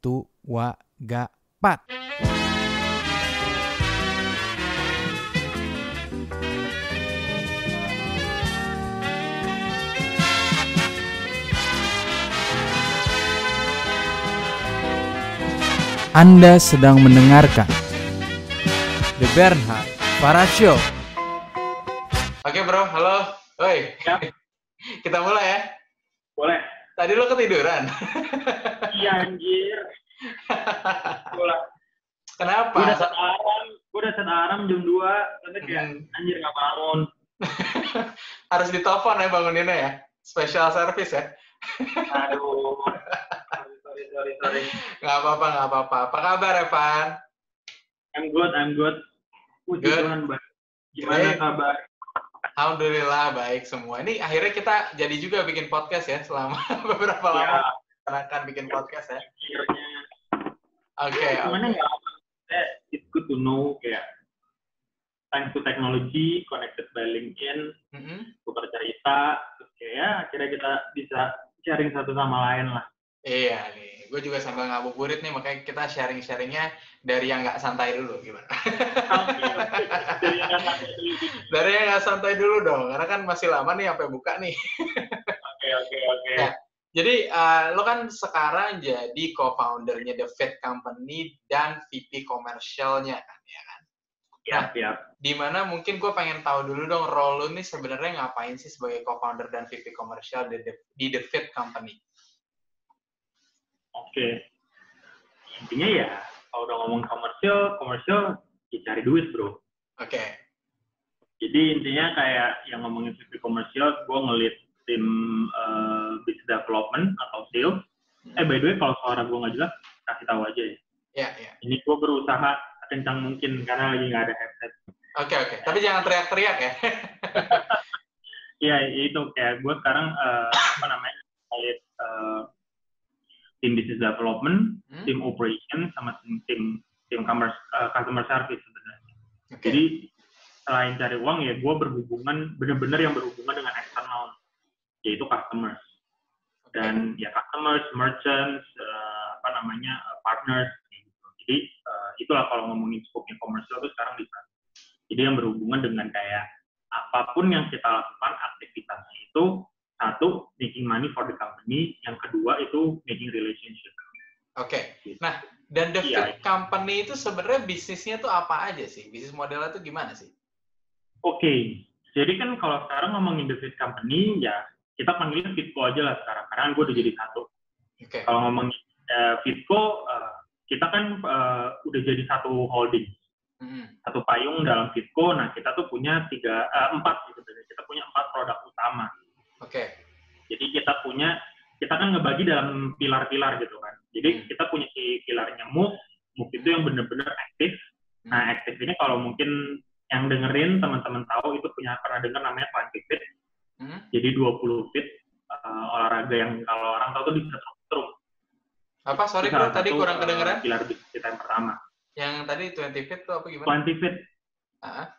tua gapat. Anda sedang mendengarkan The Bernhard Para Show. Oke bro, halo. Woi, Ya. kita mulai ya. Boleh. Tadi lo ketiduran. Iya anjir. Kenapa? Gue udah set alarm, gue udah set alarm jam 2, tapi kayak Hmm. anjir gak bangun. Harus ditelepon ya banguninnya ya. Special service ya. Aduh. sorry, sorry, sorry. Nggak apa-apa, nggak apa-apa. Apa kabar Evan? I'm good, I'm good. Puji Good. Tuhan, Bang. Gimana Baik. kabar? Alhamdulillah baik semua. Ini akhirnya kita jadi juga bikin podcast ya selama beberapa Ya, lama akan bikin podcast ya. Oke. Gimana ya? Eh, It's good to know kayak thanks to technology, connected by LinkedIn, Mhm. tukar cerita, terus kayak ya akhirnya kita bisa sharing satu sama lain lah. Iya nih, gue juga sambil ngabuburit nih, makanya kita sharing-sharingnya dari yang nggak santai dulu, gimana? Dari yang nggak sampai dulu. Dari yang nggak santai dulu dong, karena kan masih lama nih sampai buka nih. Oke, oke, oke. Ya. Jadi eh, lo kan sekarang jadi co-foundernya The Fit Company dan VP komersialnya kan, ya kan? Siap, siap. Di mana mungkin gue pengen tahu dulu dong role lo nih sebenarnya ngapain sih sebagai co-founder dan VP komersial di, The- di The Fit Company? Oke. Intinya ya, kalau udah ngomong komersial, komersial ya cari duit, bro. Oke, Jadi intinya kayak yang ngomongin VP komersial, gue ngelit tim eh, business development atau sales. Eh, by the way, kalau suara gue nggak jelas, kasih tahu aja ya. ya ya. Ini gue berusaha kencang mungkin karena lagi nggak ada headset. Oke oke, tapi jangan teriak-teriak ya. Iya, itu kayak gue sekarang eh, apa namanya ngelit eh, tim business development, Hmm? tim operation, sama tim tim tim commerce, eh, customer service sebenarnya. Oke. Jadi selain cari uang ya gue berhubungan bener-bener yang berhubungan dengan eksternal yaitu customers dan ya customers, merchants, eh, apa namanya eh, partners. Gitu. Jadi eh, itulah kalau ngomongin skopnya komersial itu sekarang di sana. Jadi yang berhubungan dengan kayak apa pun yang kita lakukan aktivitasnya itu satu making money for the company, yang kedua itu making relationship. Oke. Nah, dan The Iya. Fit Company itu sebenarnya bisnisnya tuh apa aja sih? Bisnis modelnya tuh gimana sih? Oke, jadi kan kalau sekarang ngomongin the Fit Company, ya kita panggilnya Fitco aja lah sekarang, karena gue udah jadi satu. Oke. Kalau ngomongin eh, Fitco, eh, kita kan eh, udah jadi satu holding, Mhm. satu payung dalam Fitco. Nah, kita tuh punya tiga, eh, empat gitu, kita punya empat produk utama. Oke. Jadi kita punya, kita kan ngebagi dalam pilar-pilar gitu kan. Jadi Hmm. kita punya si pilarnya Move, Move itu yang bener-bener aktif. Nah, aktif ini kalau mungkin yang dengerin teman-teman tahu itu punya pernah dengar namanya Quantic Fit. Mhm. Jadi 20 fit uh, olahraga yang kalau orang tahu tuh di setrum. Apa? Sorry bro, tadi kurang uh, kedengeran. Pilar kita yang pertama. Yang tadi 20 Fit tuh apa gimana? 20 fit Ah,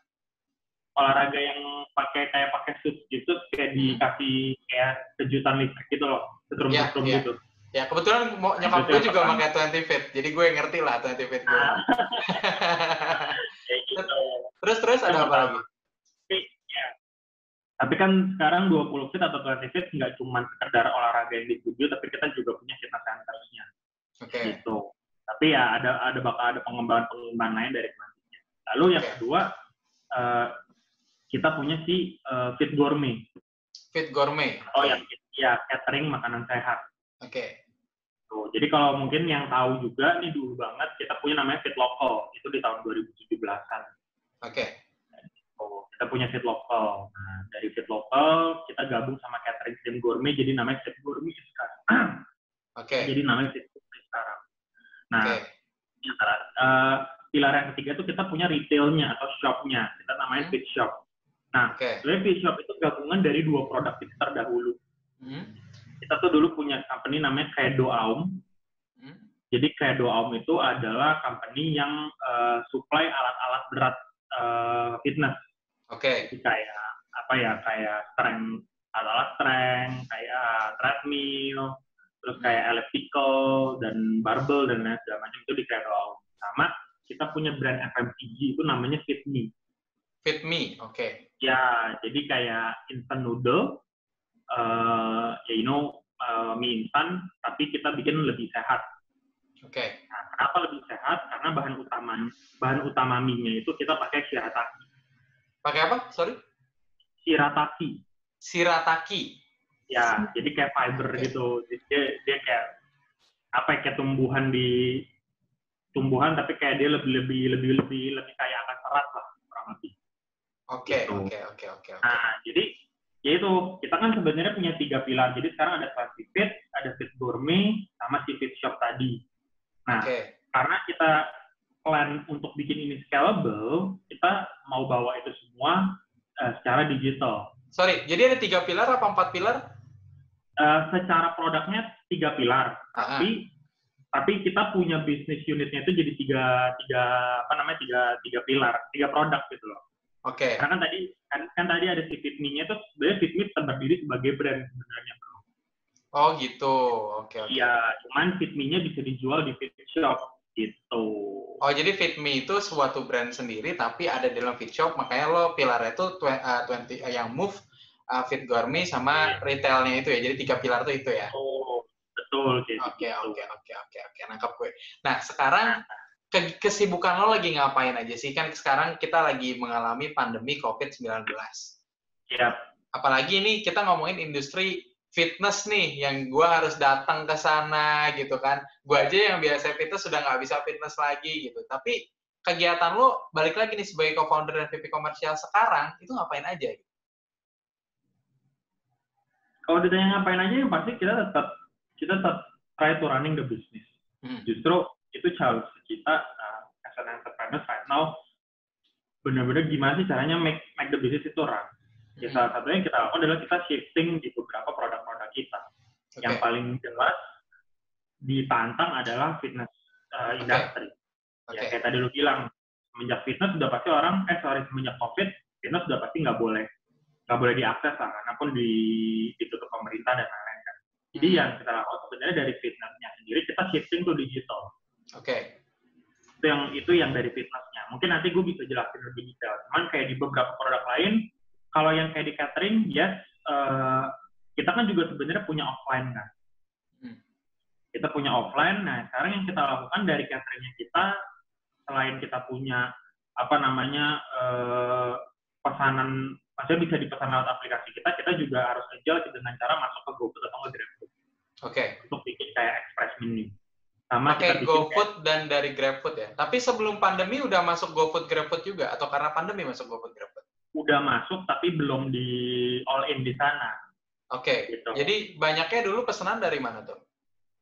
olahraga yang pakai kayak pakai suit gitu kayak dikasih kayak kejutan listrik gitu loh. Setrum-setrum Iya, iya. gitu. Ya, kebetulan mau nyokap gue juga pakai 20 Fit. Jadi gue ngerti lah 20 Fit gue. Ah. Gitu. terus terus ada apa lagi? Tapi, ya. Tapi kan sekarang 20 fit atau 20 fit nggak cuma sekedar olahraga yang di studio, tapi kita juga punya fitness center-nya. Oke. gitu. Tapi ya ada ada bakal ada pengembangan-pengembangan lain dari kelanjutannya. Lalu yang kedua eh, kita punya si eh, Fit Gourmet. Fit Gourmet. Oh yang ya catering makanan sehat. Oke. Tuh, jadi kalau mungkin yang tahu juga nih dulu banget kita punya namanya Fit Local itu di tahun 2017-an. Oke. Oh, kita punya Fit Local. Nah, dari Fit Local kita gabung sama catering tim gourmet jadi namanya Fit Gourmet sekarang. Oke. jadi namanya Fit Gourmet sekarang. Nah, Oke. Ya, eh, pilar yang ketiga itu kita punya retailnya atau shopnya kita namanya Hmm. fit shop nah Oke. sebenarnya fit shop itu gabungan dari dua produk kita terdahulu Mhm. kita tuh dulu punya company namanya Credo Aum Mhm. jadi Credo Aum itu adalah company yang eh, supply alat-alat berat eh, fitness Oke. Jadi kayak apa ya kayak strength alat-alat strength kayak treadmill terus kayak elliptical dan barbell dan lain segala macam itu di Creator sama kita punya brand FMCG itu namanya Fit Fit Me, oke. ya jadi kayak instant noodle uh, ya you know uh, mie instan tapi kita bikin lebih sehat Oke. Nah, kenapa lebih sehat? Karena bahan utama bahan utama mie-nya itu kita pakai shirataki. Pakai apa? Sorry? Shirataki. Shirataki. Ya, jadi kayak fiber Oke. gitu. Dia, dia kayak apa ya, kayak tumbuhan di tumbuhan tapi kayak dia lebih lebih lebih lebih lebih kayak akan serat lah kurang lebih. Oke, Gitu. oke, oke, oke, oke. Nah, jadi ya itu kita kan sebenarnya punya tiga pilar. Jadi sekarang ada Fancy Fit, ada Fit Gourmet, sama si Fit Shop tadi. Nah, Oke. karena kita plan untuk bikin ini scalable, kita mau bawa itu semua eh, secara digital. Sorry, jadi ada tiga pilar apa empat pilar? Eh, secara produknya tiga pilar, ah. tapi tapi kita punya bisnis unitnya itu jadi tiga tiga apa namanya tiga tiga pilar, tiga produk gitu loh. Oke. Karena kan tadi kan, kan tadi ada si Fitme-nya itu sebenarnya Fitme terdiri sebagai brand sebenarnya bro. Oh gitu. Oke, oke. Iya, cuman Fitme-nya bisa dijual di Fit Shop gitu. Oh, jadi Fit Me itu suatu brand sendiri tapi ada di dalam Fit Shop, makanya lo pilarnya itu uh, 20 uh, yang Move, uh, Fit Gourmet sama retailnya itu ya. Jadi tiga pilar itu itu ya. Oh, betul kayak Oke, gitu. oke, oke, oke, oke. Nangkap gue. Nah, sekarang ke- kesibukan lo lagi ngapain aja sih? Kan sekarang kita lagi mengalami pandemi COVID-19. Iya, Apalagi ini kita ngomongin industri fitness nih, yang gue harus datang ke sana gitu kan. Gue aja yang biasa fitness sudah nggak bisa fitness lagi gitu. Tapi kegiatan lo, balik lagi nih sebagai co-founder dan VP komersial sekarang, itu ngapain aja? kalau ditanya ngapain aja yang pasti kita tetap kita tetap try to running the business. Hmm. Justru itu challenge kita uh, as an entrepreneur right now benar-benar gimana sih caranya make make the business itu run. Ya, Hmm. salah satunya yang kita lakukan adalah kita shifting di beberapa produk-produk kita. Oke. Yang paling jelas ditantang adalah fitness uh, industry. Oke. Ya kayak tadi lu bilang, semenjak fitness sudah pasti orang, eh sorry semenjak covid, fitness sudah pasti nggak boleh nggak boleh diakses lah, karena pun di, ditutup pemerintah dan lain-lain kan. Jadi Hmm. yang kita lakukan sebenarnya dari fitnessnya sendiri kita shifting to digital. Oke. Itu yang itu yang dari fitnessnya. Mungkin nanti gue bisa jelasin lebih detail. Cuman kayak di beberapa produk lain, kalau yang kayak di catering, yes, eh, kita kan juga sebenarnya punya offline kan. Hmm. Kita punya offline. Nah sekarang yang kita lakukan dari cateringnya kita, selain kita punya apa namanya eh, pesanan, maksudnya bisa dipesan lewat aplikasi kita, kita juga harus agile dengan cara masuk ke GoFood atau nge GrabFood Oke. untuk bikin kayak express menu. Sama Pakai GoFood dan dari GrabFood ya. Tapi sebelum pandemi udah masuk GoFood GrabFood juga atau karena pandemi masuk GoFood GrabFood? udah masuk tapi belum di all in di sana. Oke. Gitu. Jadi banyaknya dulu pesanan dari mana tuh?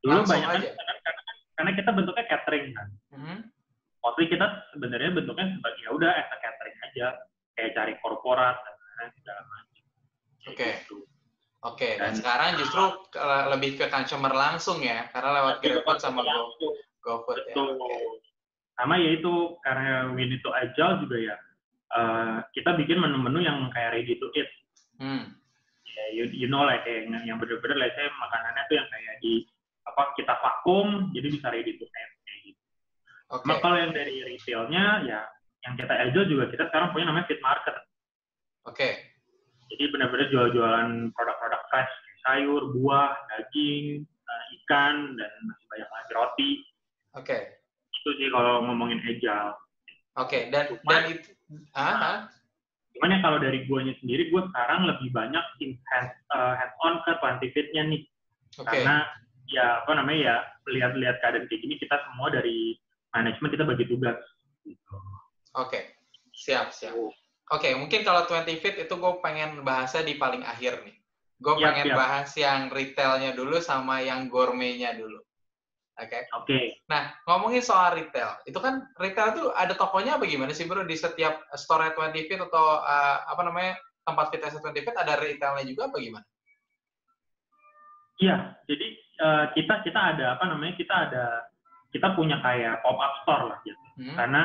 Dulu langsung banyak kan aja. karena, karena, karena kita bentuknya catering kan. Mhm. Waktu kita sebenarnya bentuknya sebagai ya udah as catering aja, kayak cari korporat dan segala macam. Oke. gitu. Oke, dan Dan- sekarang justru ke- lebih ke consumer langsung ya, karena lewat Tapi GrabFood sama Go. GoFood ya. Oke. Sama ya itu karena we need to agile juga ya. eh, kita bikin menu-menu yang kayak ready to eat. Hmm. Ya, you, you know lah kayak yang, yang bener-bener lah saya makanannya tuh yang kayak di apa kita vakum jadi bisa ready to eat kayak gitu. Oke. Cuma kalau yang dari retailnya ya yang kita agile juga kita sekarang punya namanya fit market. Oke. Jadi benar-benar jual-jualan produk-produk fresh, sayur, buah, daging, eh, ikan, dan masih banyak lagi roti. Oke. Itu sih kalau ngomongin agile. Oke, dan Cuma- dan itu ah, ah. Cuman ya kalau dari guanya sendiri, gue sekarang lebih banyak in hands, eh, hands-on ke 20 fit-nya nih. Oke. Karena ya apa namanya ya, lihat-lihat keadaan kayak gini, kita semua dari manajemen kita bagi tugas. Gitu. Oke. Siap, siap. Oke, mungkin kalau 20 Fit itu gue pengen bahasnya di paling akhir nih. Gue Siap, pengen siap. bahas yang retailnya dulu sama yang gourmetnya dulu. Oke. Oke, Nah, ngomongin soal retail, itu kan retail itu ada tokonya apa gimana sih bro? Di setiap store 20 Fit atau uh, apa namanya tempat fitness 20 Fit ada retailnya juga apa gimana? Iya, jadi eh, kita kita ada apa namanya kita ada kita punya kayak pop up store lah gitu. Hmm? Karena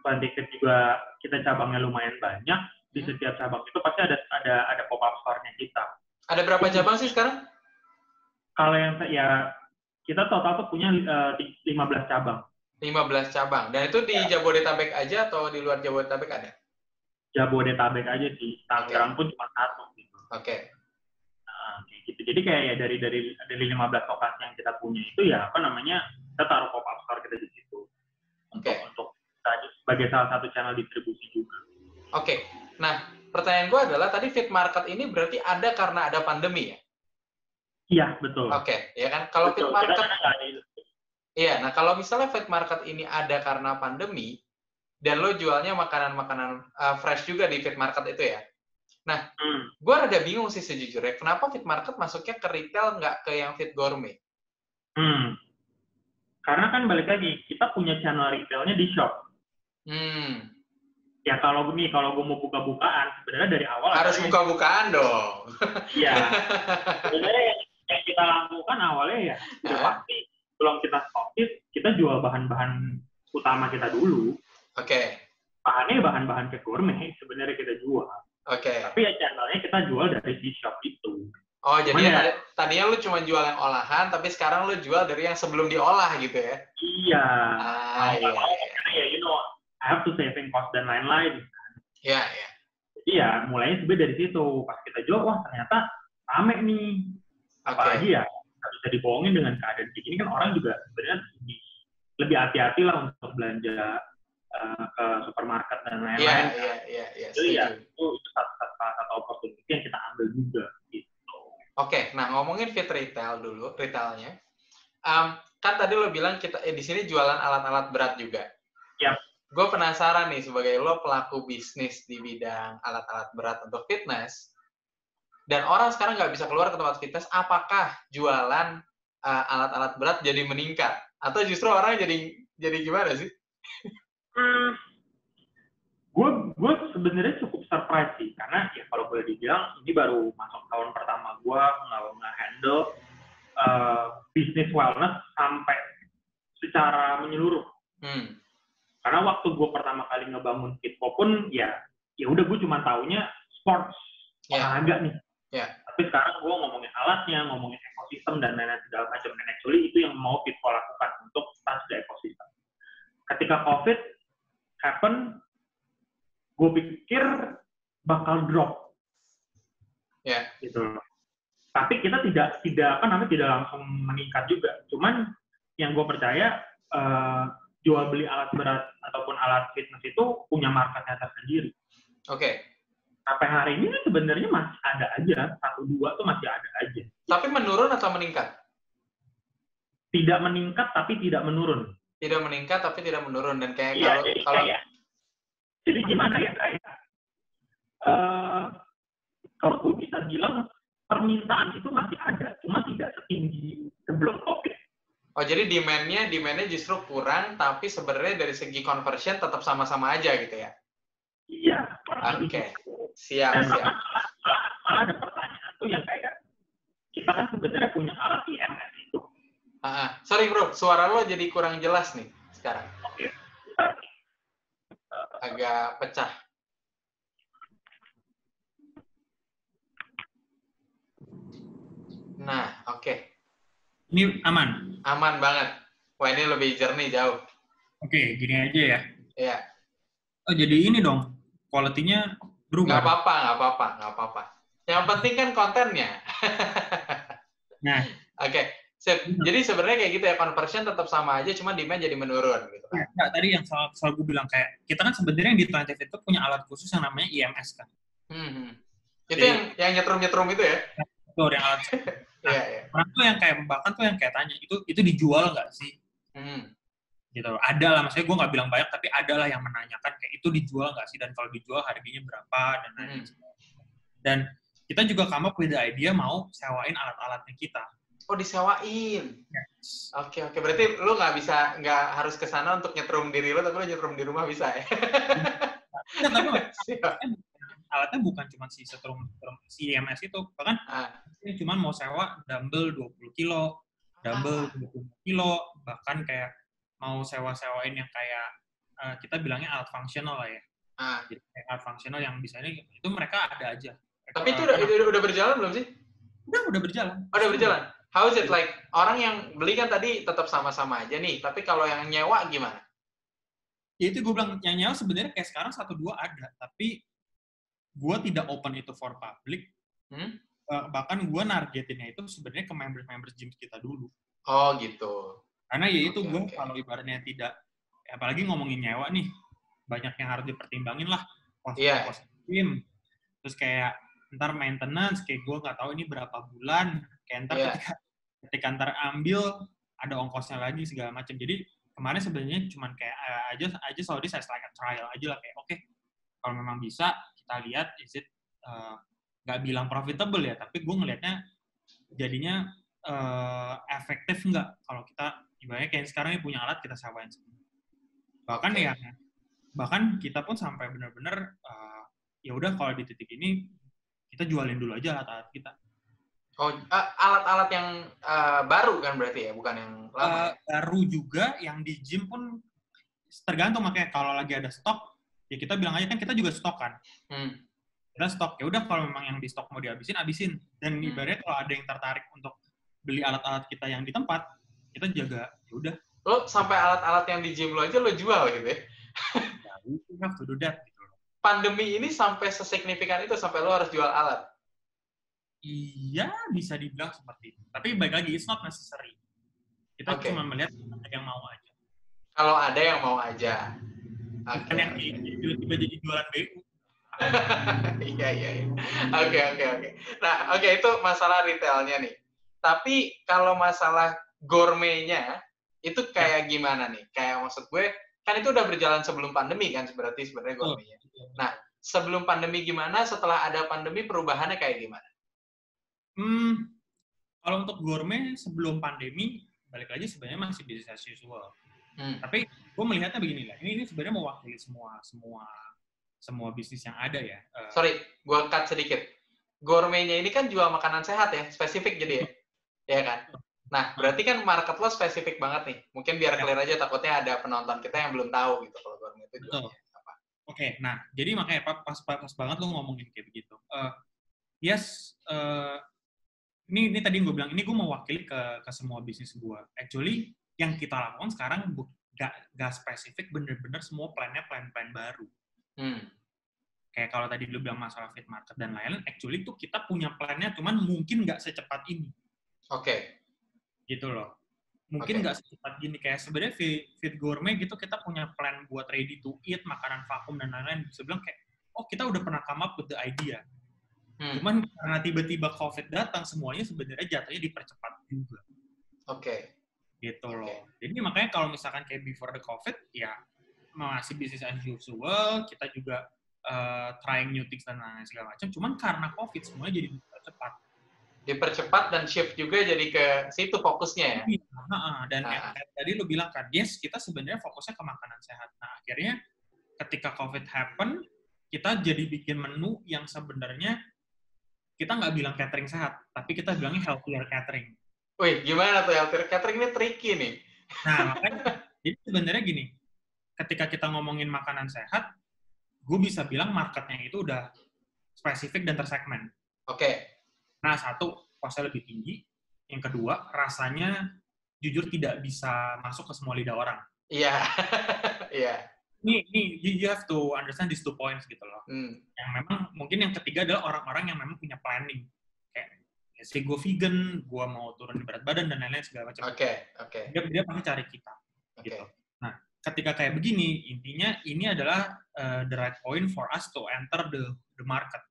Quantifit juga kita cabangnya lumayan banyak. Di Hmm. setiap cabang itu pasti ada ada ada pop up store-nya kita. Ada berapa cabang sih sekarang? Kalau yang ya kita total tuh punya eh, di- 15 cabang. 15 cabang. Dan itu di Jabodetabek aja atau di luar Jabodetabek ada? Jabodetabek aja sih. Tangerang pun cuma satu gitu. Oke. Nah, kayak gitu. Jadi kayak ya dari dari dari 15 lokasi yang kita punya itu ya apa namanya kita taruh pop up store kita di situ untuk Oke. untuk kita sebagai salah satu channel distribusi juga. Oke. Nah, pertanyaan gue adalah tadi fit market ini berarti ada karena ada pandemi ya? Iya betul. Oke, ya kan? Kalau fit market. Iya, nah kalau misalnya fit market ini ada karena pandemi, dan lo jualnya makanan-makanan uh, fresh juga di fit market itu ya, Hmm. gue rada bingung sih sejujurnya, kenapa fit market masuknya ke retail nggak ke yang fit gourmet? Hmm. Karena kan balik lagi kita punya channel retailnya di shop. Hmm, Ya kalau nih kalau gue mau buka-bukaan sebenarnya dari awal harus buka-bukaan dong. Iya. sebenarnya yang, yang kita lakukan awalnya ya udah Ah. pasti belum kita stokis kita jual bahan-bahan utama kita dulu. Oke, Bahannya bahan-bahan ke gourmet sebenarnya kita jual. oke. Tapi ya channelnya kita jual dari si shop itu. Oh, jadi ya- tadi, tadinya lu cuma jual yang olahan, tapi sekarang lu jual dari yang sebelum diolah gitu ya? Iya. Ah, iya, iya. karena ya you know I have to saving cost dan lain-lain. Iya, iya. Jadi ya mulainya sebenarnya dari situ. Pas kita jual, wah ternyata rame nih. Apalagi ya nggak bisa dibohongin dengan keadaan kayak gini kan orang juga sebenarnya lebih, lebih hati-hati lah untuk belanja eh, ke supermarket dan Iya, lain-lain. iya, iya, iya. Jadi ya itu itu satu, satu, satu opportunity yang kita ambil juga gitu. Oke, nah ngomongin fit retail dulu, retailnya. Em, kan tadi lo bilang kita eh, di sini jualan alat-alat berat juga. Yap. Gue penasaran nih sebagai lo pelaku bisnis di bidang alat-alat berat untuk fitness, dan orang sekarang nggak bisa keluar ke tempat fitness, apakah jualan eh, alat-alat berat jadi meningkat? Atau justru orang jadi jadi gimana sih? Hmm, gue gue sebenarnya cukup surprise sih karena ya kalau boleh dibilang ini baru masuk tahun pertama gue nggak nge-handle eh, bisnis wellness sampai secara menyeluruh Hmm, karena waktu gue pertama kali ngebangun Fitco pun ya ya udah gue cuma taunya sports Ya. olahraga nih Ya. tapi sekarang gue ngomongin alatnya ngomongin ekosistem dan lain-lain segala macam dan actually itu yang mau Fitco lakukan untuk the ekosistem ketika covid happen gue pikir bakal drop Ya. gitu loh. tapi kita tidak tidak apa namanya tidak langsung meningkat juga cuman yang gue percaya eh, jual beli alat berat ataupun alat fitness itu punya marketnya tersendiri oke. sampai hari ini kan sebenarnya masih ada aja. Satu dua tuh masih ada aja. Tapi menurun atau meningkat? tidak meningkat tapi tidak menurun. Tidak meningkat tapi tidak menurun. Dan kayak Iya, kalau jadi kalau kayak jadi gimana ya eh, kalau gue bisa bilang permintaan itu masih ada cuma tidak setinggi sebelum covid Oh jadi demand-nya demand-nya justru kurang, tapi sebenarnya dari segi conversion tetap sama-sama aja gitu ya? iya Oke, lebih. siap dan siap. ada pertanyaan tuh yang kayak kita kan sebenarnya punya alat IMS itu Ah, ah. sorry bro, suara lo jadi kurang jelas nih sekarang, Oke. agak pecah. Nah, oke, Ini aman. Aman banget. Wah ini lebih jernih jauh. Oke, gini aja ya. Iya, Oh, jadi ini dong. Quality-nya nggak berubah. apa-apa, nggak apa-apa, nggak apa-apa. Yang penting kan kontennya. Nah, Oke, sip. Hmm. Jadi sebenarnya kayak gitu ya, conversion tetap sama aja, cuma demand jadi menurun gitu kan. enggak, tadi yang selalu, selalu gue bilang kayak, kita kan sebenarnya di Planted itu punya alat khusus yang namanya IMS kan. Hmm, hmm. Itu Jadi- yang yang nyetrum-nyetrum itu ya? Itu yang alat Iya, iya. orang tuh yang kayak bahkan tuh yang kayak tanya itu itu dijual nggak sih Hmm. gitu ada lah maksudnya gue nggak bilang banyak tapi ada lah yang menanyakan kayak itu dijual nggak sih dan kalau dijual harganya berapa dan lain-lain Hmm. dan kita juga come up with the idea mau sewain alat-alatnya kita Oh disewain. Yes. Oke oke. Berarti lu nggak bisa nggak harus ke sana untuk nyetrum diri lu, tapi lu nyetrum di rumah bisa ya? Tapi Siap. Alatnya bukan cuma si setrum setrum- si IMS itu bahkan Ah. ini cuma mau sewa dumbbell 20 kilo dumbbell 20 kilo bahkan kayak mau sewa-sewain yang kayak eh, kita bilangnya alat fungsional lah ya Ah. Jadi kayak alat fungsional yang bisa ini itu mereka ada aja Mereka- Tapi itu udah, udah, udah berjalan belum sih? udah udah berjalan Oh, udah berjalan. How is it like orang yang beli kan tadi tetap sama-sama aja nih, tapi kalau yang nyewa gimana? Ya itu gue bilang yang nyawa sebenarnya kayak sekarang satu dua ada, tapi gue tidak open itu for public. Hmm? Eh, bahkan gue nargetinnya itu sebenarnya ke members-members gym kita dulu. Oh gitu. Karena ya itu Oke, gue oke. kalau ibaratnya tidak, apalagi ngomongin nyewa nih, banyak yang harus dipertimbangin lah. Cost, Iya. cost gym. Terus kayak ntar maintenance, kayak gue nggak tahu ini berapa bulan. Kayak ntar Iya. ketika, ketika ntar ambil, ada ongkosnya lagi segala macam. Jadi kemarin sebenarnya cuman kayak eh, aja aja sorry saya like a trial aja lah kayak oke kalau memang bisa kita lihat is it eh, nggak bilang profitable ya tapi gue ngelihatnya jadinya eh, efektif nggak kalau kita ibaratnya kayak sekarang ini punya alat kita sewain semua bahkan Oke. ya bahkan kita pun sampai benar-benar eh, ya udah kalau di titik ini kita jualin dulu aja alat-alat kita Oh, alat-alat yang eh, baru kan berarti ya, bukan yang lama. Ya? baru juga yang di gym pun tergantung makanya kalau lagi ada stok ya kita bilang aja kan kita juga stok kan Hmm. kita stok ya udah kalau memang yang di stok mau dihabisin habisin dan Hmm. ibaratnya kalau ada yang tertarik untuk beli alat-alat kita yang di tempat kita jaga ya udah Lo sampai alat-alat yang di gym lo aja lo jual gitu ya. ya have to do that gitu loh Pandemi ini sampai sesignifikan itu sampai lo harus jual alat. iya bisa dibilang seperti itu tapi baik lagi it's not necessary kita Oke. cuma melihat ada yang mau aja Kalau ada yang mau aja. Bukan yang tiba-tiba jadi jualan BU Iya iya iya. Oke oke oke. Nah oke itu masalah retailnya nih. Tapi kalau masalah gourmetnya itu kayak gimana nih? Kayak maksud gue kan itu udah berjalan sebelum pandemi kan berarti sebenarnya gourmetnya. Nah sebelum pandemi gimana? Setelah ada pandemi perubahannya kayak gimana? Hmm, kalau untuk gourmet sebelum pandemi, balik lagi sebenarnya masih business as usual. Hmm. Tapi gue melihatnya begini lah, ini, ini sebenarnya mewakili semua semua semua bisnis yang ada ya. Eh, Sorry, gue cut sedikit. Gourmetnya ini kan jual makanan sehat ya, spesifik jadi ya, ya kan? Nah, berarti kan market lo spesifik banget nih. Mungkin biar Ya. clear aja, takutnya ada penonton kita yang belum tahu gitu kalau gourmet itu jualnya apa. Oke, nah jadi makanya pas pas, pas banget lu ngomongin kayak begitu. Eh, yes, eh, ini ini tadi gue bilang ini gue mewakili ke ke semua bisnis gue. Actually, yang kita lakukan sekarang gak, gak spesifik, bener-bener semua plannya plan-plan baru. Hmm. kayak kalau tadi lu bilang masalah fit market dan lain-lain, actually tuh kita punya plannya, cuman mungkin nggak secepat ini, Oke. gitu loh. Mungkin nggak secepat gini, kayak sebenarnya fit, fit gourmet gitu, kita punya plan buat ready to eat, makanan vakum dan lain-lain. Bisa bilang kayak, oh kita udah pernah come up with the idea. Hmm. Cuman karena tiba-tiba COVID datang, semuanya sebenarnya jatuhnya dipercepat juga, Oke. Gitu loh. Jadi makanya kalau misalkan kayak before the COVID, ya masih bisnis as usual, kita juga uh, trying new things dan lain-lain segala macam. Cuman karena COVID semuanya jadi cepat. Dipercepat dan shift juga jadi ke situ fokusnya ya. Iya, ha-ha. dan Ah. yang kayak tadi lu bilang kan, yes kita sebenarnya fokusnya ke makanan sehat. Nah akhirnya ketika COVID happen, kita jadi bikin menu yang sebenarnya kita nggak bilang catering sehat, tapi kita bilangnya healthier catering. Wih, gimana tuh healthy catering ini tricky nih. Nah, makanya, jadi sebenarnya gini, ketika kita ngomongin makanan sehat, gue bisa bilang marketnya itu udah spesifik dan tersegmen. Oke. Nah, satu, costnya lebih tinggi. Yang kedua, rasanya jujur tidak bisa masuk ke semua lidah orang. Iya. Iya. Ini, ini you, you have to understand these two points gitu loh. Hmm. Yang memang, mungkin yang ketiga adalah orang-orang yang memang punya planning. Ya sih gue vegan, gue mau turun berat badan, dan lain-lain segala macam. Oke. Oke. Dia, dia pasti cari kita. Oke. gitu. Nah, ketika kayak begini, intinya ini adalah uh, the right point for us to enter the the market,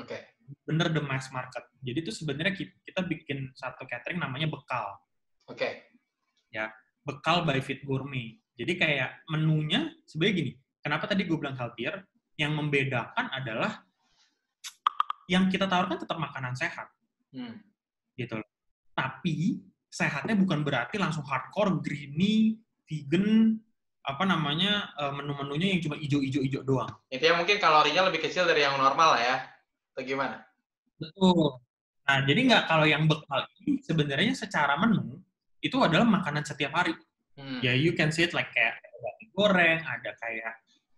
Oke. bener the mass market. Jadi itu sebenarnya kita, kita bikin satu catering namanya bekal, Oke. bekal by Fit Gourmet. Jadi kayak menunya sebenarnya gini. Kenapa tadi gue bilang healthier? Yang membedakan adalah yang kita tawarkan tetap makanan sehat, Hmm. gitu loh. Tapi sehatnya bukan berarti langsung hardcore, greeny, vegan, apa namanya eh, menu-menunya yang cuma ijo-ijo-ijo doang. Intinya mungkin kalorinya lebih kecil dari yang normal lah ya. Atau gimana? Betul. Nah, jadi nggak kalau yang bekal ini sebenarnya secara menu itu adalah makanan setiap hari. Hmm. Ya, you can see it like kayak ada goreng, ada kayak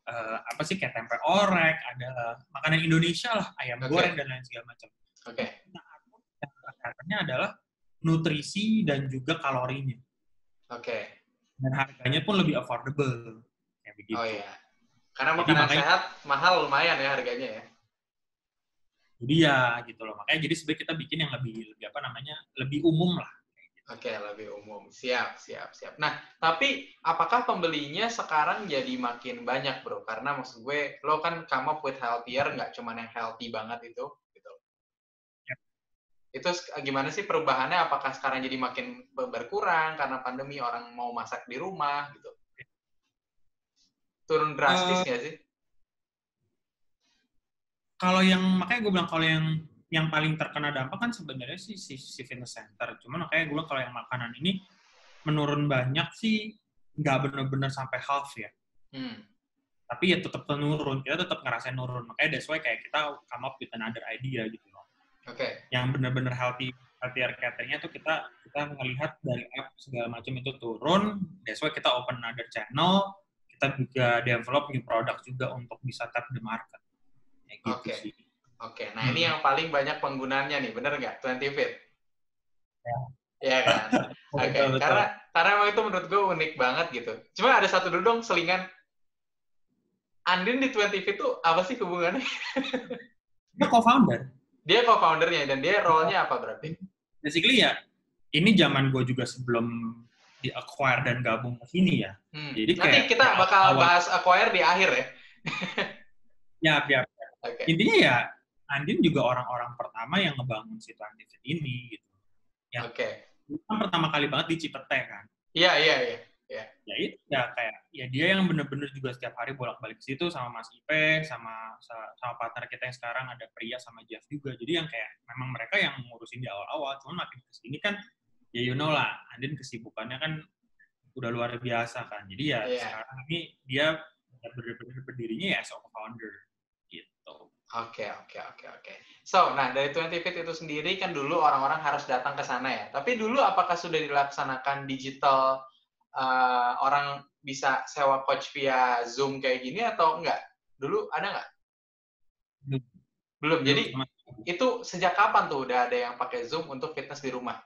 eh, apa sih kayak tempe orek, ada makanan Indonesia lah, ayam Oke. goreng dan lain segala macam. Oke. Nah, yang katanya adalah nutrisi dan juga kalorinya. Oke. Dan harganya pun lebih affordable. Kayak begitu. Oh iya. Karena Jadi makanan makanya- sehat mahal lumayan ya harganya ya. Jadi ya gitu loh. Makanya jadi sebenarnya kita bikin yang lebih lebih apa namanya? lebih umum lah. Oke, lebih umum. Siap, siap, siap. Nah, tapi apakah pembelinya sekarang jadi makin banyak, bro? Karena maksud gue, lo kan come up with healthier, nggak cuma yang healthy banget itu. Ya. Itu gimana sih perubahannya? Apakah sekarang jadi makin ber- berkurang karena pandemi orang mau masak di rumah, gitu? Turun drastis Eh, nggak sih? Kalau yang makanya gue bilang kalau yang yang paling terkena dampak kan sebenarnya sih si, si fitness center. Cuman makanya gue bilang kalau yang makanan ini menurun banyak sih nggak bener-bener sampai half ya. Hmm. Tapi ya tetap menurun. Kita tetap ngerasain nurun. Makanya that's why kayak kita come up with another idea gitu Oke, yang benar-benar healthy healthier cateringnya tuh kita kita ngelihat dari app segala macam itu turun that's why kita open another channel kita juga develop new product juga untuk bisa tap the market kayak gitu Oke. sih oke. Nah, Hmm. ini yang paling banyak penggunanya nih, bener nggak? 20 Fit? Ya. Iya kan? Oke, betul. karena karena emang itu menurut gue unik banget gitu. Cuma ada satu dulu dong selingan. Andin di 20 Fit tuh apa sih hubungannya? dia co-founder Dia co-foundernya dan dia role-nya apa berarti? basically ya ini zaman gue juga sebelum di acquire dan gabung ke sini ya Hmm. Jadi Nanti kayak- kita kayak bakal awal- bahas acquire di akhir ya. ya biar Oke. intinya ya Andin juga orang-orang pertama yang ngebangun si 20 Fit ini gitu ya. Oke. kan pertama kali banget di Cipete kan Iya, iya, iya. Ya itu ya kayak ya dia yang bener-bener juga setiap hari bolak-balik ke situ sama Mas Ipe sama sa- sama partner kita yang sekarang ada Pria sama Jeff juga jadi yang kayak memang mereka yang ngurusin di awal-awal cuman makin ke sini kan ya you know lah Andin kesibukannya kan udah luar biasa kan jadi ya Iya. sekarang ini dia bener-bener berdirinya ya as a founder gitu Oke, oke, oke, oke. So, nah dari 20 Fit itu sendiri kan dulu orang-orang harus datang ke sana ya. Tapi dulu apakah sudah dilaksanakan digital eh, orang bisa sewa coach via Zoom kayak gini atau enggak? Dulu ada nggak? Belum. Belum. Jadi itu sejak kapan tuh udah ada yang pakai Zoom untuk fitness di rumah?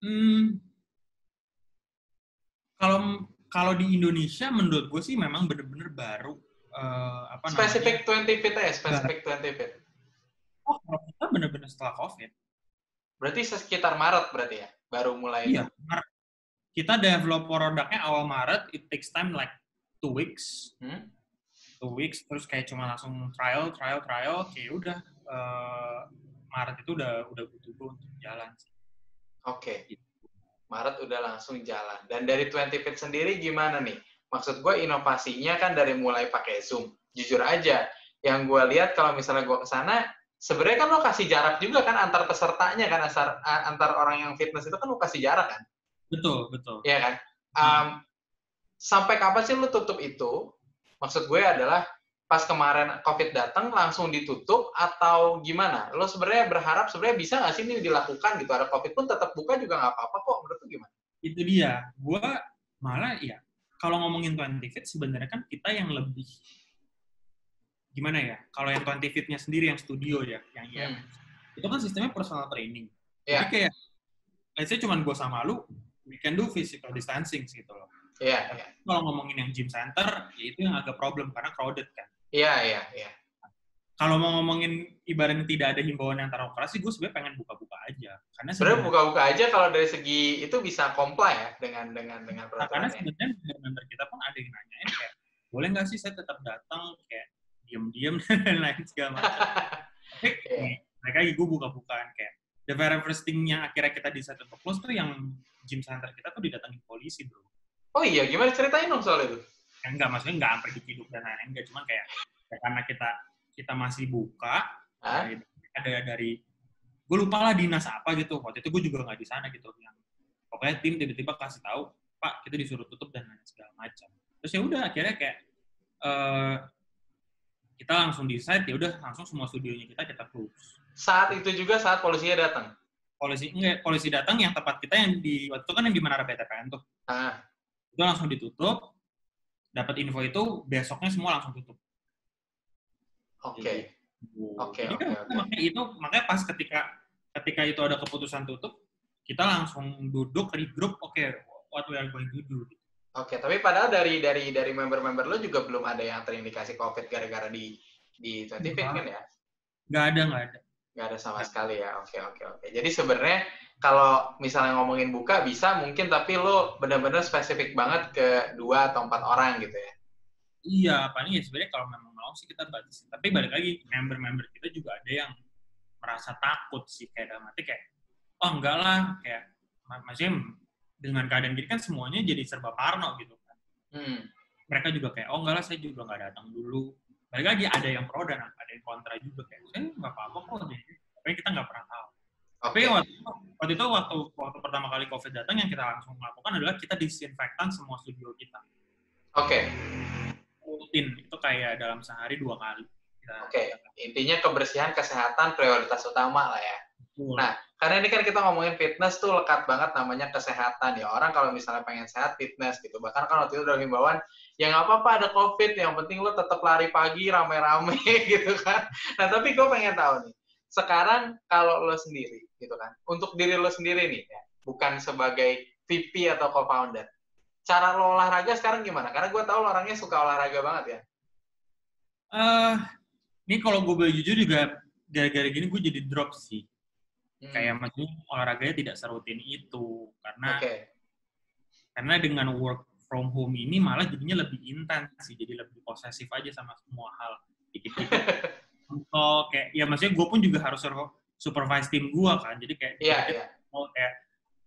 Hmm, kalau kalau di Indonesia menurut gue sih memang bener-bener baru eh, apa Spesifik namanya 20 Fit ya, spesifik 20 Fit. oh kalau kita bener-bener setelah covid Berarti sekitar Maret berarti ya, baru mulai. iya Maret. kita develop produknya awal Maret it takes time like two weeks Hmm? two weeks terus kayak cuma langsung trial trial trial kayak udah eh, Maret itu udah udah butuh gue untuk jalan sih. Oke. Maret udah langsung jalan. Dan dari 20 Fit sendiri gimana nih? Maksud gue inovasinya kan dari mulai pakai Zoom. Jujur aja, yang gue lihat kalau misalnya gue ke sana, sebenarnya kan lo kasih jarak juga kan antar pesertanya kan, antar, antar orang yang fitness itu kan lo kasih jarak kan? betul betul Iya kan? Um, sampai kapan sih lo tutup itu? Maksud gue adalah pas kemarin COVID datang langsung ditutup atau gimana? Lo sebenarnya berharap sebenarnya bisa nggak sih ini dilakukan gitu? Ada COVID pun tetap buka juga nggak apa-apa kok. Menurut lo gimana? itu dia gue malah ya kalau ngomongin 20 fit sebenarnya kan kita yang lebih gimana ya kalau yang 20 fitnya sendiri yang studio ya yang Hmm. IMS itu kan sistemnya personal training Iya. jadi kayak let's say cuman gue sama lu we can do physical distancing gitu loh Iya, iya. kalau ngomongin yang gym center ya itu yang agak problem karena crowded kan Iya, iya, iya. kalau mau ngomongin ibaratnya tidak ada himbauan yang terlalu keras sih gue sebenarnya pengen buka-buka aja karena Sebenarnya buka-buka aja kalau dari segi itu bisa comply ya dengan dengan dengan Nah, karena sebenarnya member kita pun ada yang nanyain kayak boleh nggak sih saya tetap datang kayak diem-diem dan lain segala macam. Tapi Iya. mereka gue buka-bukaan kayak the very first thing yang akhirnya kita decide untuk close tuh yang gym center kita tuh didatangin polisi bro. Oh iya, gimana ceritain dong soal itu? Ya, enggak maksudnya enggak sampai diciduk dan lain-lain enggak cuman kayak ya karena kita kita masih buka Hah? dari- ada dari gue lupa lah dinas apa gitu waktu itu gue juga nggak di sana gitu yang pokoknya tim tiba-tiba kasih tahu pak kita disuruh tutup dan lain segala macam terus ya udah akhirnya kayak eh kita langsung decide ya udah langsung semua studionya kita kita close Saat itu juga saat polisinya datang. polisi enggak polisi datang yang tempat kita yang di waktu itu kan yang di Menara BTPN tuh Ah, itu langsung ditutup dapat info itu besoknya semua langsung tutup oke. Oke, oke, kan oke. makanya itu makanya pas ketika ketika itu ada keputusan tutup, kita langsung duduk regroup, oke, what we are going to do. Oke, tapi padahal dari dari dari member-member lo juga belum ada yang terindikasi COVID gara-gara di di 20 Fit kan ya? Nggak ada, nggak ada. Nggak ada sama sekali ya. Oke, oke, oke. Jadi sebenarnya kalau misalnya ngomongin buka bisa mungkin tapi lo benar-benar spesifik banget ke dua atau empat orang gitu ya. Iya, paling ya sebenarnya kalau memang mau sih kita batasi. Tapi balik lagi, member-member kita juga ada yang merasa takut sih kayak dalam arti kayak oh enggak lah kayak ma- maksudnya dengan keadaan gini kan semuanya jadi serba parno gitu kan. Hmm. Mereka juga kayak oh enggak lah saya juga nggak datang dulu. Balik lagi ada yang pro dan ada yang kontra juga kayak saya nggak apa-apa kok jadi tapi kita nggak pernah tahu. Tapi Oke. waktu, itu- waktu itu waktu waktu pertama kali COVID datang yang kita langsung lakukan adalah kita disinfektan semua studio kita. Oke. Rutin itu kayak dalam sehari dua kali. Oke. Intinya kebersihan kesehatan prioritas utama lah ya. Betul. Nah, Karena ini kan kita ngomongin fitness tuh lekat banget namanya kesehatan ya. Orang kalau misalnya pengen sehat fitness gitu. Bahkan kan waktu itu udah himbauan, ya nggak apa-apa ada covid, yang penting lo tetap lari pagi rame-rame gitu kan. Nah tapi gue pengen tahu nih, sekarang kalau lo sendiri gitu kan, untuk diri lo sendiri nih ya, bukan sebagai VP atau co-founder, cara lo olahraga sekarang gimana? Karena gue tahu lo orangnya suka olahraga banget ya. Eh, ini kalau gue boleh jujur juga gara-gara gini gue jadi drop sih. Hmm, Kayak maksudnya olahraganya tidak serutin itu karena Oke, karena dengan work from home ini malah jadinya lebih intens sih, jadi lebih posesif aja sama semua hal. Dikit-dikit. Contoh kayak ya maksudnya gue pun juga harus supervise tim gue kan, jadi kayak dikit-dikit iya. mau kayak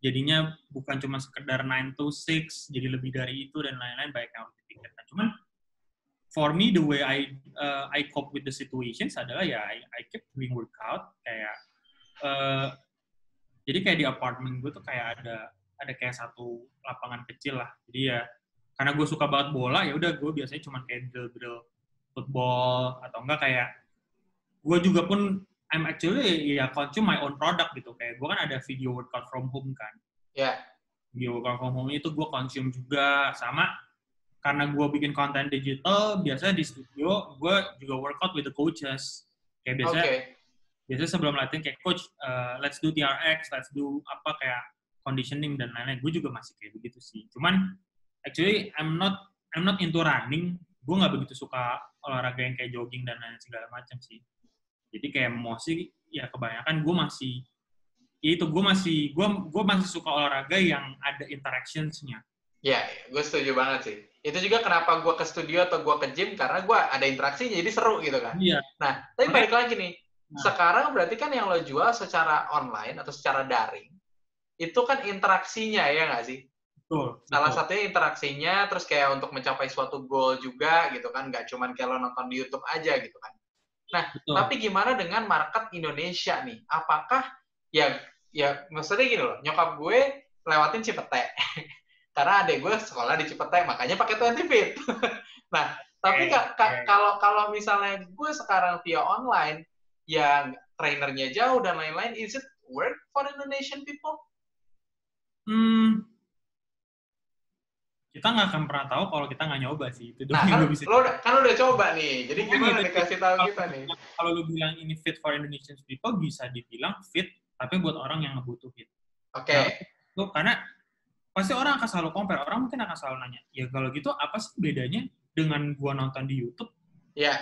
jadinya bukan cuma sekedar 9 to 6, jadi lebih dari itu dan lain-lain baik yang harus dipikirkan. Cuman for me the way I uh, I cope with the situations adalah ya I, I keep doing workout kayak uh, jadi kayak di apartemen gue tuh kayak ada ada kayak satu lapangan kecil lah. Jadi ya karena gue suka banget bola ya udah gue biasanya cuma kayak drill-drill football atau enggak kayak gue juga pun I'm actually ya consume my own product gitu. Kayak gue kan ada video workout from home kan. Iya. video workout from home itu gue consume juga. Sama karena gue bikin konten digital biasanya di studio gue juga workout with the coaches. Kayak biasanya biasanya sebelum latihan kayak coach uh, let's do TRX let's do apa kayak conditioning dan lain-lain gue juga masih kayak begitu sih cuman actually I'm not I'm not into running gue nggak begitu suka olahraga yang kayak jogging dan lain segala macam sih jadi kayak emosi ya kebanyakan gue masih ya itu gue masih gue gue masih suka olahraga yang ada interactions-nya iya, gue setuju banget sih. Itu juga kenapa gue ke studio atau gue ke gym karena gue ada interaksinya jadi seru gitu kan. iya Nah, tapi balik lagi nih. Nah. Sekarang berarti kan yang lo jual secara online atau secara daring, itu kan interaksinya ya nggak sih? betul Salah betul. satunya interaksinya, terus kayak untuk mencapai suatu goal juga gitu kan, nggak cuman kayak lo nonton di YouTube aja gitu kan. betul. Tapi gimana dengan market Indonesia nih? Apakah ya ya maksudnya gini loh, nyokap gue lewatin Cipete. Karena adek gue sekolah di Cipete, makanya pakai 20 Fit. nah, tapi ka- oke. kalau kalau misalnya gue sekarang via online yang trainernya jauh dan lain-lain, is it work for Indonesian people? Hmm, kita nggak akan pernah tahu kalau kita nggak nyoba sih itu Nah, kan bisa lo udah- kan udah coba nih. Jadi gimana gitu. nih kasih tahu kita nih? kalau lu bilang ini fit for Indonesian people bisa dibilang fit tapi buat orang yang ngebutuhin Oke. tuh karena pasti orang akan selalu compare orang mungkin akan selalu nanya ya kalau gitu apa sih bedanya dengan gua nonton di YouTube Ya.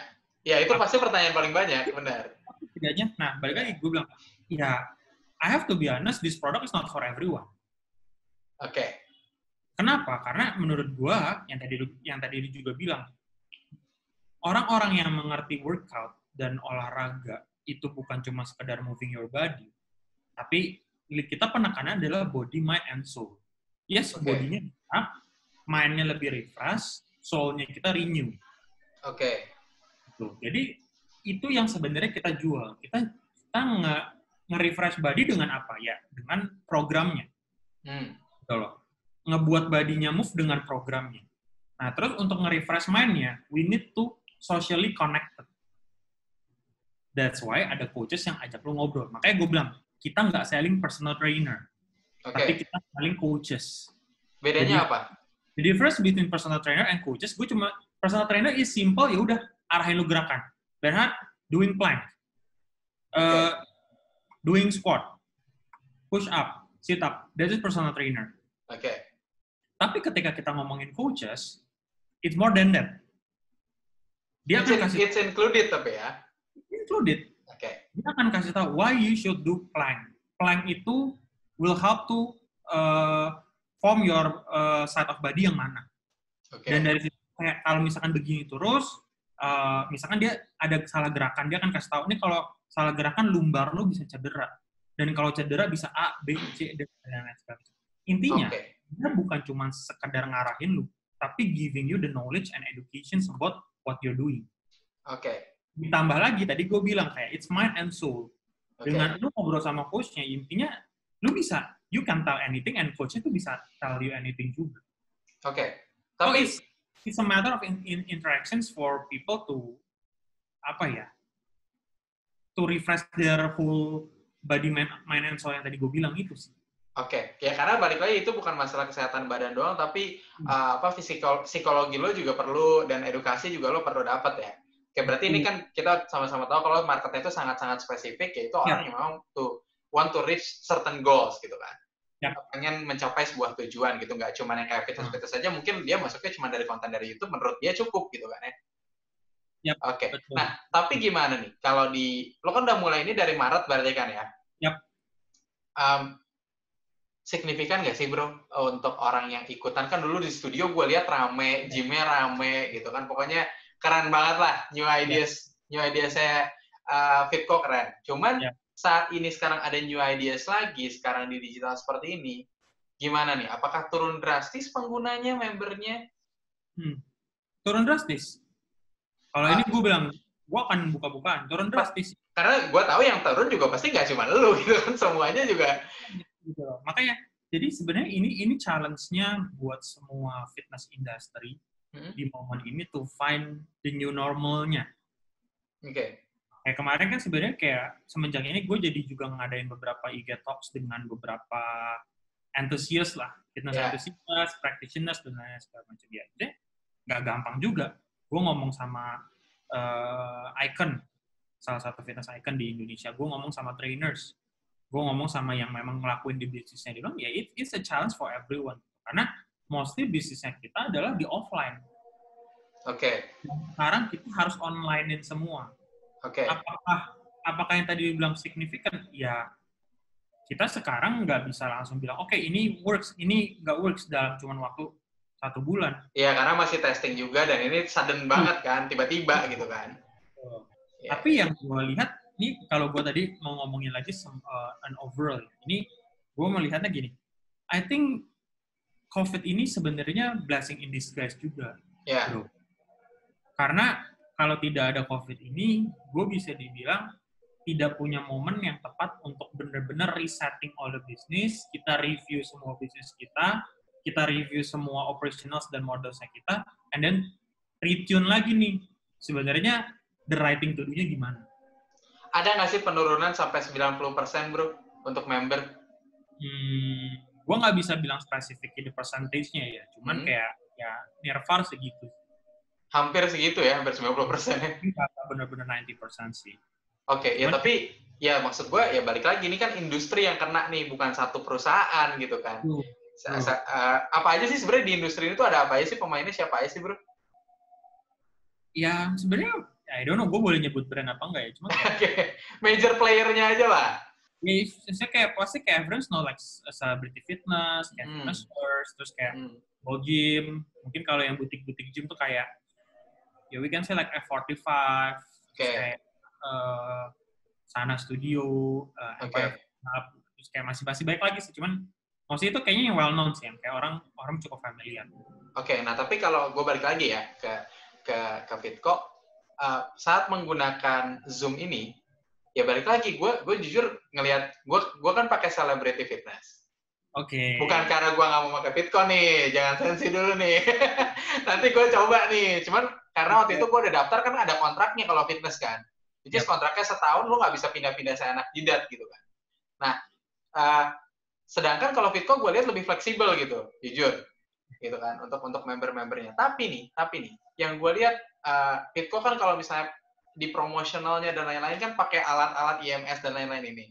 Ya, itu pasti pertanyaan paling banyak, benar. Bedanya nah balik lagi gue bilang ya I have to be honest this product is not for everyone Oke. Kenapa? Karena menurut gua yang tadi yang tadi lu juga bilang orang-orang yang mengerti workout dan olahraga itu bukan cuma sekedar moving your body, tapi kita penekanan adalah body, mind, and soul. Yes, Oke. bodinya up, mind-nya lebih refresh, soul-nya kita renew. Oke. Gitu. Jadi itu yang sebenarnya kita jual. Kita kita nge, nge-refresh body dengan apa ya? Dengan programnya. Hmm. gitu loh. Ngebuat badinya move dengan programnya. Nah, terus untuk nge-refresh mind-nya, we need to socially connected. That's why ada coaches yang ajak lu ngobrol. Makanya gue bilang, kita nggak selling personal trainer, Oke. tapi kita selling coaches. Bedanya Jadi- apa? The difference between personal trainer and coaches, gue cuma, personal trainer is simple, ya udah, arahin lu gerakan. Bernhard, doing plank. Eh, doing squat, push up, sit up. That is personal trainer. Oke. Tapi ketika kita ngomongin coaches, it's more than that. Dia It's, akan in- kasih it's included tapi ya. included. Oke. Dia akan kasih tahu why you should do plank. Plank itu will help to uh, form your uh, side of body yang mana. Oke. Dan dari situ kayak kalau misalkan begini terus, uh, misalkan dia ada salah gerakan, dia akan kasih tahu ini kalau salah gerakan lumbar lu bisa cedera. Dan kalau cedera bisa A, B, C, D, dan lain sebagainya. Intinya, Oke. dia bukan cuma sekedar ngarahin lu, tapi giving you the knowledge and education about what you're doing. Oke. Ditambah lagi, tadi gue bilang kayak, it's mind and soul. Oke. Dengan lu ngobrol sama coachnya, intinya lu bisa, you can tell anything, and coachnya tuh bisa tell you anything juga. Oke. So Tapi it's, it's a matter of in, in- interactions for people to, apa ya, to refresh their whole body, mind, mind and soul yang tadi gue bilang itu sih. Oke, ya karena balik lagi itu bukan masalah kesehatan badan doang, tapi Hmm. uh, apa fisikal psikologi lo juga perlu dan edukasi juga lo perlu dapat ya. Oke, berarti ini Hmm. kan kita sama-sama tahu kalau marketnya itu sangat-sangat spesifik, yaitu Ya. orang yang memang tuh want to reach certain goals gitu kan. Ya. Pengen mencapai sebuah tujuan gitu, nggak cuma yang kayak fitness-fitness saja, mungkin dia masuknya cuma dari konten dari YouTube, menurut dia cukup gitu kan ya. Yap, Oke, betul. nah tapi gimana nih kalau di lo kan udah mulai ini dari Maret berarti kan ya? Yap. Um, signifikan nggak sih bro untuk orang yang ikutan kan dulu di studio gue lihat rame, gymnya rame gitu kan pokoknya keren banget lah new ideas, new ideas saya uh, Fitco keren. Cuman Yap. Saat ini sekarang ada new ideas lagi sekarang di digital seperti ini, gimana nih? Apakah turun drastis penggunanya, membernya? Turun drastis. Kalau Ah. ini gue bilang, gue akan buka-bukaan, turun drastis. Karena gue tahu yang turun juga pasti nggak cuma lu gitu kan, semuanya juga. gitu loh. Makanya jadi sebenarnya ini ini challenge-nya buat semua fitness industry Hmm. di momen ini to find the new normalnya. Oke. Kayak kemarin kan sebenarnya kayak semenjak ini gue jadi juga ngadain beberapa IG talks dengan beberapa enthusiast lah, fitness Ya. enthusiast, practitioners dan lain segala macam ya. Jadi nggak gampang juga. Gue ngomong sama eh, Icon, salah satu fitness icon di Indonesia. Gue ngomong sama trainers. Gue ngomong sama yang memang ngelakuin di bisnisnya. Bilang, ya it, it's a challenge for everyone. Karena mostly bisnisnya kita adalah di offline. Oke. Sekarang kita harus onlinein semua. Oke. Apakah apakah yang tadi dibilang signifikan? Ya, kita sekarang nggak bisa langsung bilang, oke ini works, ini nggak works dalam cuma waktu satu bulan. Iya, karena masih testing juga dan ini sudden banget kan, tiba-tiba gitu kan. Ya. Tapi yang gue lihat, ini kalau gue tadi mau ngomongin lagi sem- uh, an overall, ya, ini gue melihatnya gini. I think COVID ini sebenarnya blessing in disguise juga. Ya. bro. Karena kalau tidak ada COVID ini, gue bisa dibilang tidak punya momen yang tepat untuk benar-benar resetting all the business, kita review semua bisnis kita, kita review semua operationals dan modelsnya kita, and then retune lagi nih, sebenarnya the right thing to do-nya gimana. Ada nggak sih penurunan sampai 90% bro untuk member? Hmm, gue nggak bisa bilang spesifik di percentage-nya ya, cuman Hmm. kayak ya near far segitu. Hampir segitu ya, hampir 90% ya. Ini nggak benar-benar 90% sih. Oke, ya Cuman- tapi ya maksud gue ya balik lagi ini kan industri yang kena nih, bukan satu perusahaan gitu kan. Sa- eh, apa aja sih sebenarnya di industri ini tuh ada apa aja sih pemainnya siapa aja sih bro? ya sebenarnya I don't know gue boleh nyebut brand apa enggak ya cuma kayak, Oke, major playernya aja lah. ya, saya kayak pasti kayak everyone's know like celebrity fitness kayak Hmm. fitness first terus kayak Hmm. Gym mungkin kalau yang butik-butik gym tuh kayak ya we can say like F45 terus Oke. kayak eh, Sana Studio eh, Oke. Empire Up, terus kayak masih masih baik lagi sih cuman maksudnya itu kayaknya yang well known sih yang kayak orang orang cukup familiar Oke, nah tapi kalau gue balik lagi ya ke ke ke Fitco, uh, saat menggunakan Zoom ini, ya balik lagi gue gue jujur ngelihat gue gue kan pakai celebrity fitness. Oke Bukan karena gue nggak mau pakai Fitco nih, jangan sensi dulu nih. Nanti gue coba nih, cuman karena waktu itu gue udah daftar kan ada kontraknya kalau fitness kan. Jadi Yap. kontraknya setahun lu nggak bisa pindah-pindah seenak jidat gitu kan. Nah, uh, sedangkan kalau Fitco gue lihat lebih fleksibel gitu, jujur gitu kan untuk untuk member-membernya. Tapi nih, tapi nih, yang gue lihat uh, Fitco kan kalau misalnya di promosionalnya dan lain-lain kan pakai alat-alat IMS dan lain-lain ini.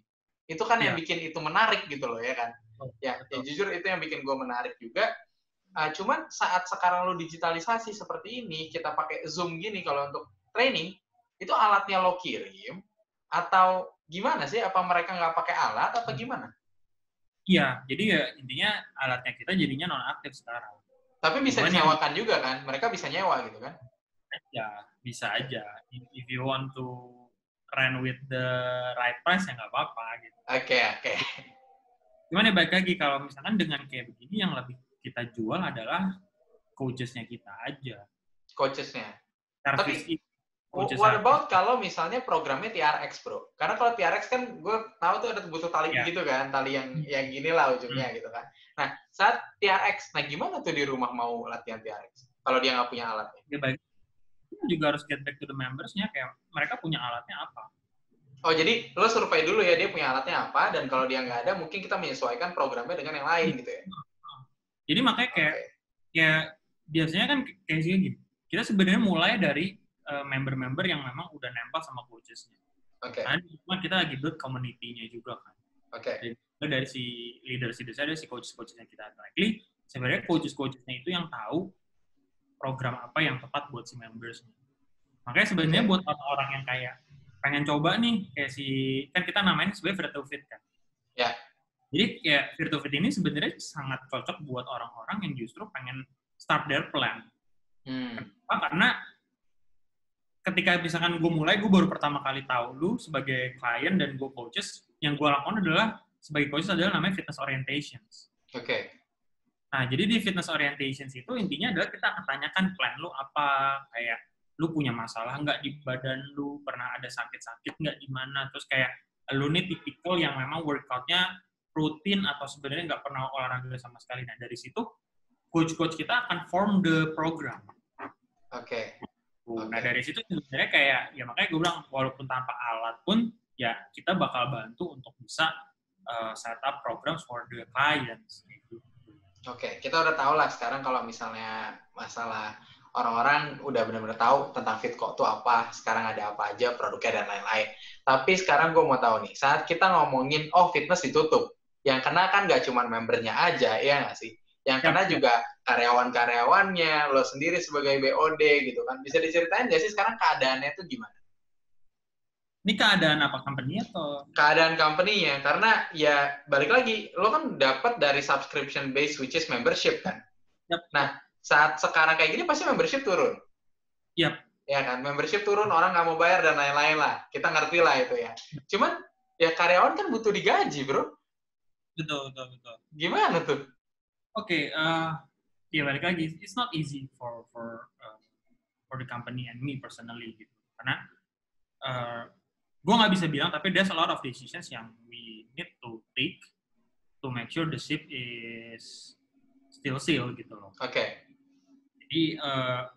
Itu kan yang Iya. bikin itu menarik gitu loh ya kan. Oh, Ya, ya jujur itu yang bikin gue menarik juga. Uh, cuman saat sekarang lo digitalisasi seperti ini, kita pakai Zoom gini kalau untuk training, itu alatnya lo kirim atau gimana sih? Apa mereka nggak pakai alat atau gimana? Iya, jadi ya intinya alatnya kita jadinya non aktif sekarang. Tapi bisa Cuman yang- disewakan juga kan? Mereka bisa nyewa gitu kan? Ya bisa aja. If, if you want to run with the right price ya nggak apa-apa gitu. Oke, oke. Cuman ya balik lagi kalau misalkan dengan kayak begini yang lebih kita jual adalah coachesnya kita aja. Coachesnya. Itu. coaches What about kalau misalnya programnya TRX, bro? Karena kalau TRX kan gue tahu tuh ada butuh tali Ya. gitu kan, tali yang yang gini lah ujungnya gitu kan. Nah, saat TRX, nah gimana tuh di rumah mau latihan TRX? Kalau dia nggak punya alatnya. Ya kita juga harus get back to the members-nya kayak mereka punya alatnya apa. Oh, jadi lo survei dulu ya dia punya alatnya apa, dan kalau dia nggak ada, mungkin kita menyesuaikan programnya dengan yang lain gitu ya. Jadi makanya kayak ya biasanya kan kayak gini. Kita sebenarnya mulai dari uh, member-member yang memang udah nempel sama coachesnya. Oke, Karena cuma kita lagi build community-nya juga kan. oke. Jadi dari si leaders leaders ada si coaches-coachesnya kita likely sebenarnya coaches-coachesnya itu yang tahu program apa yang tepat buat si members. Makanya sebenarnya buat orang-orang yang kayak pengen coba nih kayak si kan kita namain sebagai virtual fit kan. Ya. Jadi kayak virtual fit ini sebenarnya sangat cocok buat orang-orang yang justru pengen start their plan. Hmm. Kenapa? Karena ketika misalkan gue mulai, gue baru pertama kali tahu lu sebagai klien dan gue coaches, yang gue lakukan adalah sebagai coaches adalah namanya fitness orientations. Oke, Nah, jadi di fitness orientations itu intinya adalah kita akan tanyakan plan lu apa, kayak lu punya masalah nggak di badan lu, pernah ada sakit-sakit nggak di mana, terus kayak lu nih tipikal yang memang workoutnya rutin atau sebenarnya nggak pernah olahraga sama sekali. Nah, dari situ coach-coach kita akan form the program. oke. Nah Oke. dari situ sebenarnya kayak ya makanya gue bilang walaupun tanpa alat pun ya kita bakal bantu untuk bisa uh, set up programs for the clients. Gitu. Oke, kita udah tahu lah sekarang kalau misalnya masalah orang-orang udah benar-benar tahu tentang Fitco itu apa, sekarang ada apa aja, produknya dan lain-lain. Tapi sekarang gue mau tahu nih, saat kita ngomongin, oh fitness ditutup, yang kena kan nggak cuma membernya aja, ya nggak sih? Yang Ya, kena ya. juga karyawan-karyawannya, lo sendiri sebagai BOD gitu kan. Bisa diceritain nggak sih sekarang keadaannya itu gimana? Ini keadaan apa company atau? keadaan company-nya karena ya balik lagi lo kan dapat dari subscription base which is membership kan. Yap. Nah saat sekarang kayak gini pasti membership turun. Yap. Ya kan membership turun orang nggak mau bayar dan lain-lain lah kita ngerti lah itu ya. Cuman ya karyawan kan butuh digaji bro. Betul betul betul. Gimana tuh? Oke, eh, ya balik lagi, it's not easy for for uh, for the company and me personally gitu. Karena uh, gue nggak bisa bilang, tapi there's a lot of decisions yang we need to take to make sure the ship is still sail gitu loh. Oke. Jadi uh,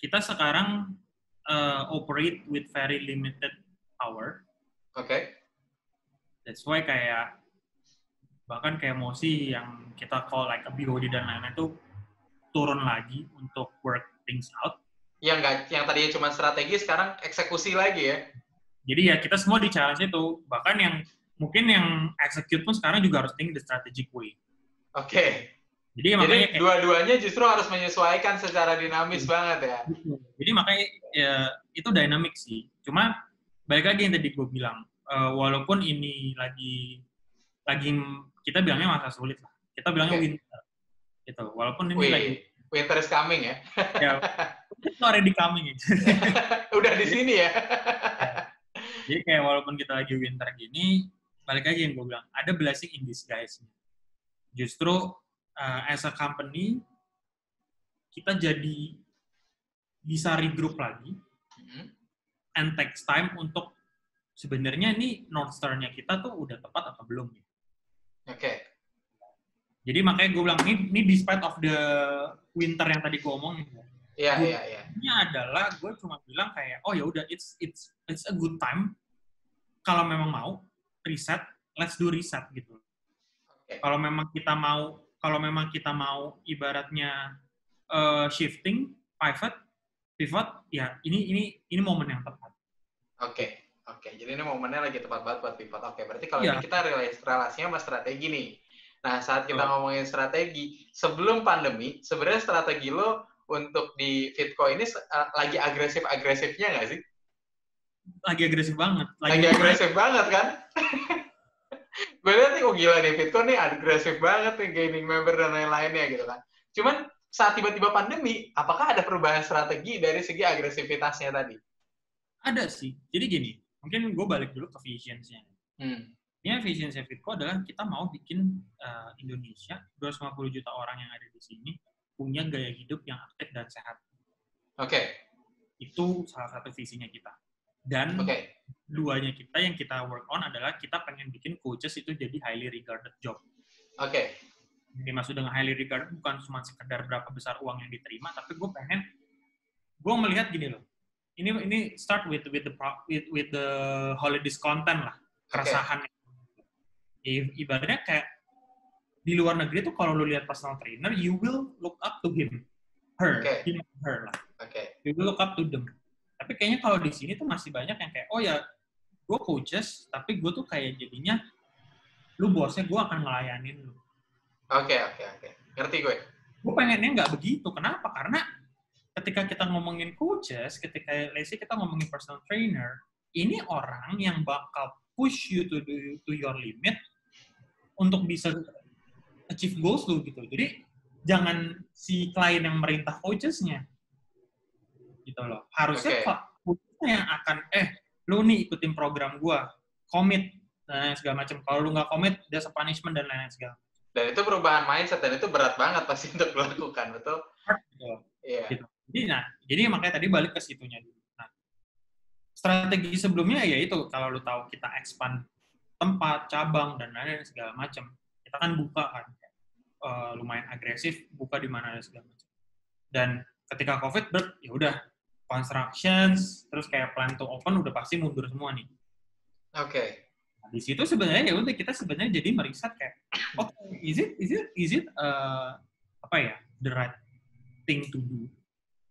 kita sekarang uh, operate with very limited power. Oke. That's why kayak bahkan kayak emosi yang kita call like a BOD dan lain-lain itu turun lagi untuk work things out. Yang nggak yang tadinya cuma strategi sekarang eksekusi lagi ya. Jadi ya kita semua di challenge itu. Bahkan yang mungkin yang execute pun sekarang juga harus think the strategic way. Oke. Jadi makanya Jadi kayak dua-duanya justru harus menyesuaikan secara dinamis banget ya. Jadi makanya ya, itu dynamic sih. Cuma balik lagi yang tadi gue bilang, eh, walaupun ini lagi lagi kita bilangnya masa sulit lah. Kita bilangnya Oke. winter. Gitu. Walaupun ini lagi Wih, winter is coming ya. ya it's already coming gitu. Udah di sini ya. Jadi kayak walaupun kita lagi winter gini, balik lagi yang gue bilang, ada blessing in disguise. Justru uh, as a company, kita jadi bisa regroup lagi Hmm. and takes time untuk sebenarnya ini North Star-nya kita tuh udah tepat atau belum. ya. Oke. Jadi makanya gue bilang, ini, ini despite of the winter yang tadi gue omongin, ya, Iya, iya, iya. ini adalah gue cuma bilang kayak oh ya udah it's it's it's a good time kalau memang mau reset let's do reset gitu Oke. kalau memang kita mau kalau memang kita mau ibaratnya eh, shifting pivot pivot ya ini ini ini momen yang tepat Oke. Oke, jadi ini momennya lagi tepat banget buat pivot. Oke, berarti kalau Iya. ini kita relasi relasinya sama strategi nih. Nah, saat kita Betul. ngomongin strategi, sebelum pandemi, sebenarnya strategi lo untuk di Fitco ini eh, lagi agresif-agresifnya nggak sih? Lagi agresif banget. Lagi agresif banget kan? Gue lihat nih, oh gila nih, Fitco nih agresif banget nih, gaining member dan lain-lainnya gitu kan. Cuman saat tiba-tiba pandemi, apakah ada perubahan strategi dari segi agresivitasnya tadi? Ada sih. Jadi gini, mungkin gue balik dulu ke visionsnya. Hmm. Ini vision Fitco adalah kita mau bikin uh, Indonesia 250 juta orang yang ada di sini punya gaya hidup yang aktif dan sehat. Oke, Itu salah satu visinya kita. Dan oke, duanya kita yang kita work on adalah kita pengen bikin coaches itu jadi highly regarded job. oke, Yang dimaksud dengan highly regarded bukan cuma sekedar berapa besar uang yang diterima, tapi gue pengen gue melihat gini loh. Ini ini start with with the with, with the holidays content lah, keresahan. I- Ibaratnya kayak di luar negeri tuh kalau lu lihat personal trainer, you will look up to him, her, Oke. him, her lah. oke. You will look up to them. Tapi kayaknya kalau di sini tuh masih banyak yang kayak, oh ya, gue coaches, tapi gue tuh kayak jadinya, lu bosnya gue akan ngelayanin lu. Oke, oke, oke. Ngerti gue. Gue pengennya nggak begitu. Kenapa? Karena ketika kita ngomongin coaches, ketika let's say kita ngomongin personal trainer, ini orang yang bakal push you to do, to your limit untuk bisa achieve goals lu gitu. Jadi jangan si klien yang merintah coachesnya gitu loh. Harusnya coachesnya yang akan eh lu nih ikutin program gua, commit dan lain segala macam. Kalau lu nggak commit, there's a punishment dan lain-lain segala Dan itu perubahan mindset dan itu berat banget pasti untuk dilakukan, betul? Gitu. Iya. Gitu. Jadi nah, jadi makanya tadi balik ke situnya dulu. Nah, strategi sebelumnya ya itu kalau lu tahu kita expand tempat, cabang dan lain-lain segala macam. Kita kan buka kan eh, lumayan agresif, buka di mana dan segala macam. Dan ketika Covid ber ya udah constructions terus kayak plan to open udah pasti mundur semua nih. Oke. Nah, di situ sebenarnya ya udah kita sebenarnya jadi meriset kayak, oke, is it is it is it uh, apa ya the right thing to do?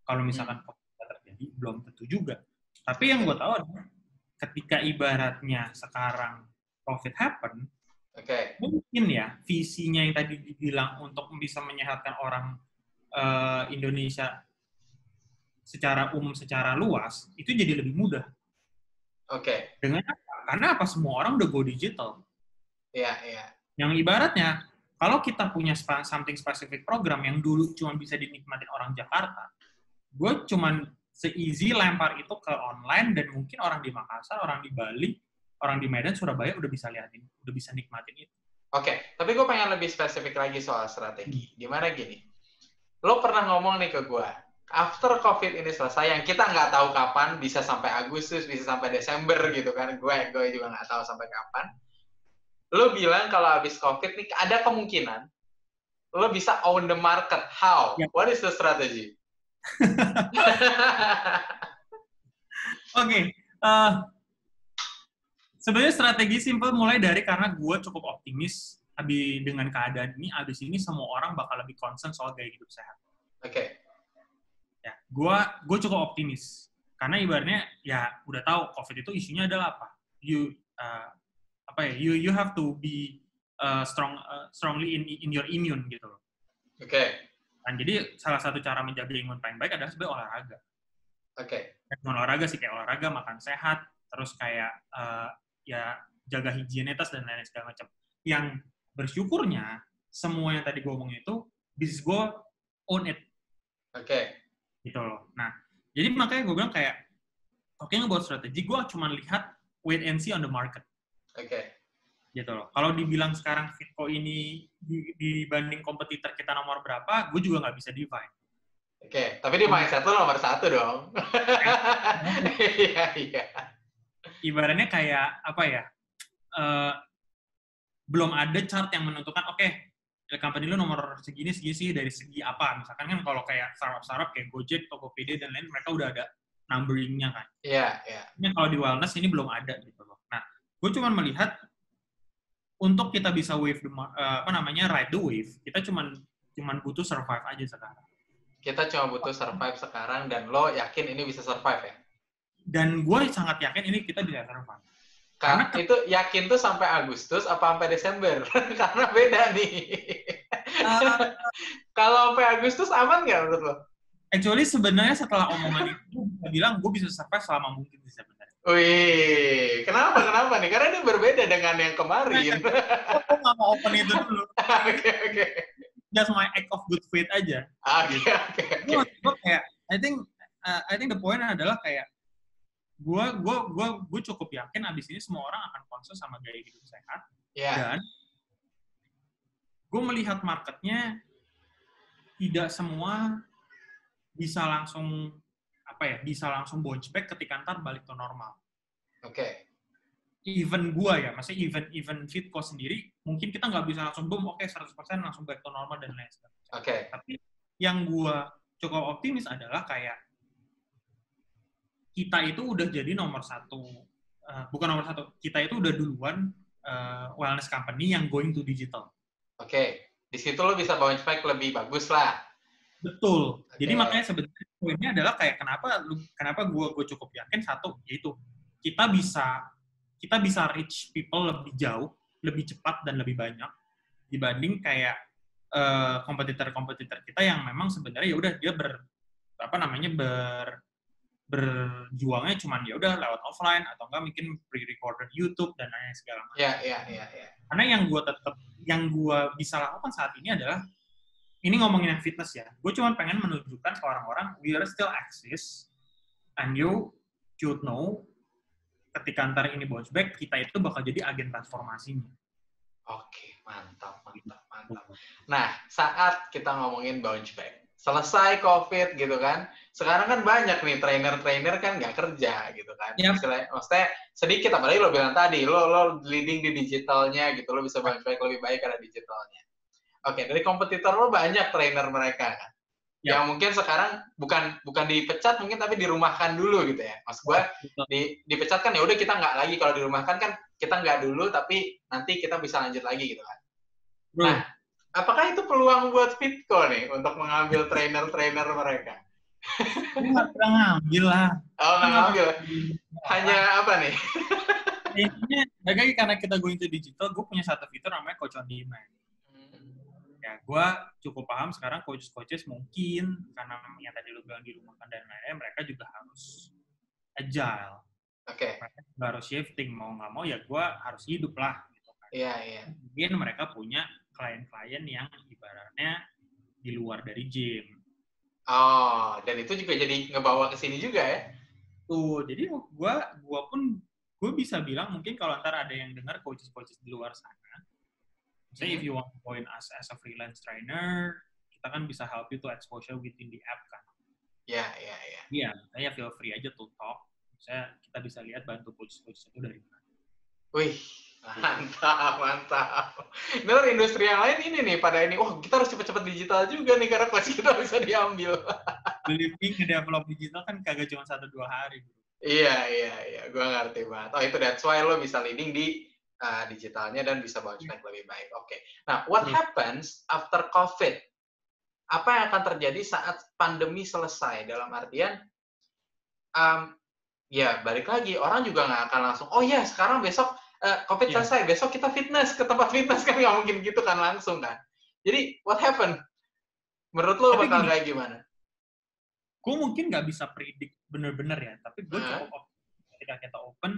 Kalau misalkan COVID nggak terjadi, belum tentu juga. Tapi yang gue tahu adalah ketika ibaratnya sekarang COVID happen, Oke. mungkin ya visinya yang tadi dibilang untuk bisa menyehatkan orang eh, Indonesia secara umum, secara luas, itu jadi lebih mudah. Oke. Dengan apa? Karena apa? Semua orang udah go digital. Iya, iya. Yang ibaratnya, kalau kita punya spa- something specific program yang dulu cuma bisa dinikmatin orang Jakarta, gue cuman se-easy lempar itu ke online dan mungkin orang di Makassar, orang di Bali, orang di Medan, Surabaya udah bisa liatin, udah bisa nikmatin itu. Oke, tapi gue pengen lebih spesifik lagi soal strategi. Gimana gini? Lo pernah ngomong nih ke gue, after COVID ini selesai, yang kita nggak tahu kapan, bisa sampai Agustus, bisa sampai Desember gitu kan, gue gue juga nggak tahu sampai kapan. Lo bilang kalau habis COVID nih, ada kemungkinan lo bisa own the market. How? Ya. What is the strategy? Oke, eh, sebenarnya strategi simple mulai dari karena gue cukup optimis abis dengan keadaan ini, abis ini semua orang bakal lebih concern soal gaya hidup sehat. Oke, ya gua gue cukup optimis. Karena ibaratnya ya udah tahu covid itu isunya adalah apa. You uh, apa ya you you have to be uh, strong uh, strongly in in your immune gitu loh. Oke, dan jadi salah satu cara menjaga imun paling baik adalah sebenarnya olahraga. Oke, Ya, bukan olahraga sih kayak olahraga makan sehat terus kayak uh, ya jaga higienitas dan lain-lain segala macam. Yang bersyukurnya semua yang tadi gue omongin itu bisnis gue own it. Oke, gitu loh. Nah, jadi makanya gue bilang kayak talking about strategi, gue cuma lihat wait and see on the market oke. gitu loh. Kalau dibilang sekarang Fitco ini di- dibanding kompetitor kita nomor berapa, gue juga nggak bisa divine. Oke, tapi di mindset lo nomor satu dong. Iya, iya. Ibaratnya kayak apa ya? eh, belum ada chart yang menentukan oke company lu nomor segini segini sih dari segi apa misalkan kan kalau kayak startup-startup kayak Gojek, Tokopedia dan lain mereka udah ada numberingnya kan Iya, iya. Ini kalau di wellness ini belum ada gitu loh. Nah, gue cuma melihat untuk kita bisa wave the, eh, apa namanya ride the wave, kita cuma cuman butuh survive aja sekarang. Kita cuma butuh survive sekarang dan lo yakin ini bisa survive ya? dan gue sangat yakin ini kita bisa survive. Karena itu yakin tuh sampai Agustus apa sampai Desember? Karena beda nih. Uh, Kalau sampai Agustus aman nggak menurut lo? actually sebenarnya setelah omongan itu, gue bisa bilang gue bisa survive selama mungkin sih sebenarnya. Wih, kenapa kenapa nih? Karena ini berbeda dengan yang kemarin. Gue nggak mau open itu dulu. Oke oke. Just my act of good faith aja. Oke oke. gue kayak, I think, uh, I think the point adalah kayak gue gue gue gue cukup yakin abis ini semua orang akan konsen sama gaya hidup sehat Ya, dan gue melihat marketnya tidak semua bisa langsung apa ya bisa langsung bounce back ketika ntar balik ke normal. oke. Even gua ya, maksudnya even even Fitco sendiri mungkin kita nggak bisa langsung boom oke 100% langsung back to normal dan lain sebagainya. Oke. Tapi yang gua cukup optimis adalah kayak kita itu udah jadi nomor satu, eh, bukan nomor satu, kita itu udah duluan eh, wellness company yang going to digital. Oke. Di situ lo bisa bounce back lebih bagus lah. Betul. Jadi Oke. makanya sebenarnya poinnya adalah kayak kenapa lu kenapa gua gue cukup yakin satu yaitu kita bisa kita bisa reach people lebih jauh, lebih cepat dan lebih banyak dibanding kayak eh, kompetitor-kompetitor kita yang memang sebenarnya ya udah dia ber apa namanya ber berjuangnya cuman ya udah lewat offline atau enggak mungkin pre-recorded YouTube dan lain segala macam Ya ya ya ya. karena yang gue tetap yang gue bisa lakukan saat ini adalah ini ngomongin yang fitness ya gue cuma pengen menunjukkan ke orang-orang we are still exist and you should know ketika ntar ini bounce back kita itu bakal jadi agen transformasinya Oke, mantap, mantap, mantap. Nah, saat kita ngomongin bounce back, selesai COVID gitu kan, sekarang kan banyak nih trainer-trainer kan nggak kerja gitu kan. Yap. Istilahnya, maksudnya sedikit, apalagi lo bilang tadi, lo lo leading di digitalnya gitu, lo bisa back lebih baik karena digitalnya. Oke, dari kompetitor lo banyak trainer mereka kan. Yap. Yang mungkin sekarang bukan bukan dipecat mungkin tapi dirumahkan dulu gitu ya. Mas gua di, dipecat kan ya udah kita nggak lagi kalau dirumahkan kan kita nggak dulu tapi nanti kita bisa lanjut lagi gitu kan. Nah, apakah itu peluang buat Fitco nih untuk mengambil trainer-trainer mereka? nggak pernah ngambil lah Oh, nggak ngambil. Hanya apa nih? intinya lagi karena kita going to digital gue punya satu fitur namanya coach on demand ya gue cukup paham sekarang coaches-coaches mungkin karena yang tadi lu bilang di rumah dan lain-lain mereka juga harus agile Oke, mereka juga harus shifting mau nggak mau ya gue harus hidup lah gitu kan. iya iya. mungkin mereka punya klien-klien yang ibaratnya di luar dari gym. Oh, dan itu juga jadi ngebawa ke sini juga ya? tuh jadi gue gua pun gue bisa bilang mungkin kalau ntar ada yang dengar coaches-coaches di luar sana say if you want to join us as a freelance trainer kita kan bisa help you to exposure within the app kan. Iya iya iya. iya saya feel free aja to talk. Saya kita bisa lihat bantu coaches-coaches itu dari mana. Wih, mantap, mantap. Kan industri yang lain ini nih, pada ini, wah kita harus cepet-cepet digital juga nih, karena coach kita bisa diambil. believing nge-develop digital kan kagak cuma satu dua hari bro. Iya, iya, iya. Gue ngerti banget. Oh, itu that's why lo bisa leading di uh, digitalnya dan bisa bounce back lebih baik. Oke. Nah, what Hmm. happens after COVID? Apa yang akan terjadi saat pandemi selesai? Dalam artian, um, ya balik lagi, orang juga nggak akan langsung, oh ya sekarang besok uh, COVID Iya. selesai, besok kita fitness, ke tempat fitness kan nggak mungkin gitu kan langsung kan. Jadi, what happen? Menurut lo Tapi bakal gini. kayak gimana? gue mungkin nggak bisa predict bener-bener ya tapi gue Hah? cukup ketika kita open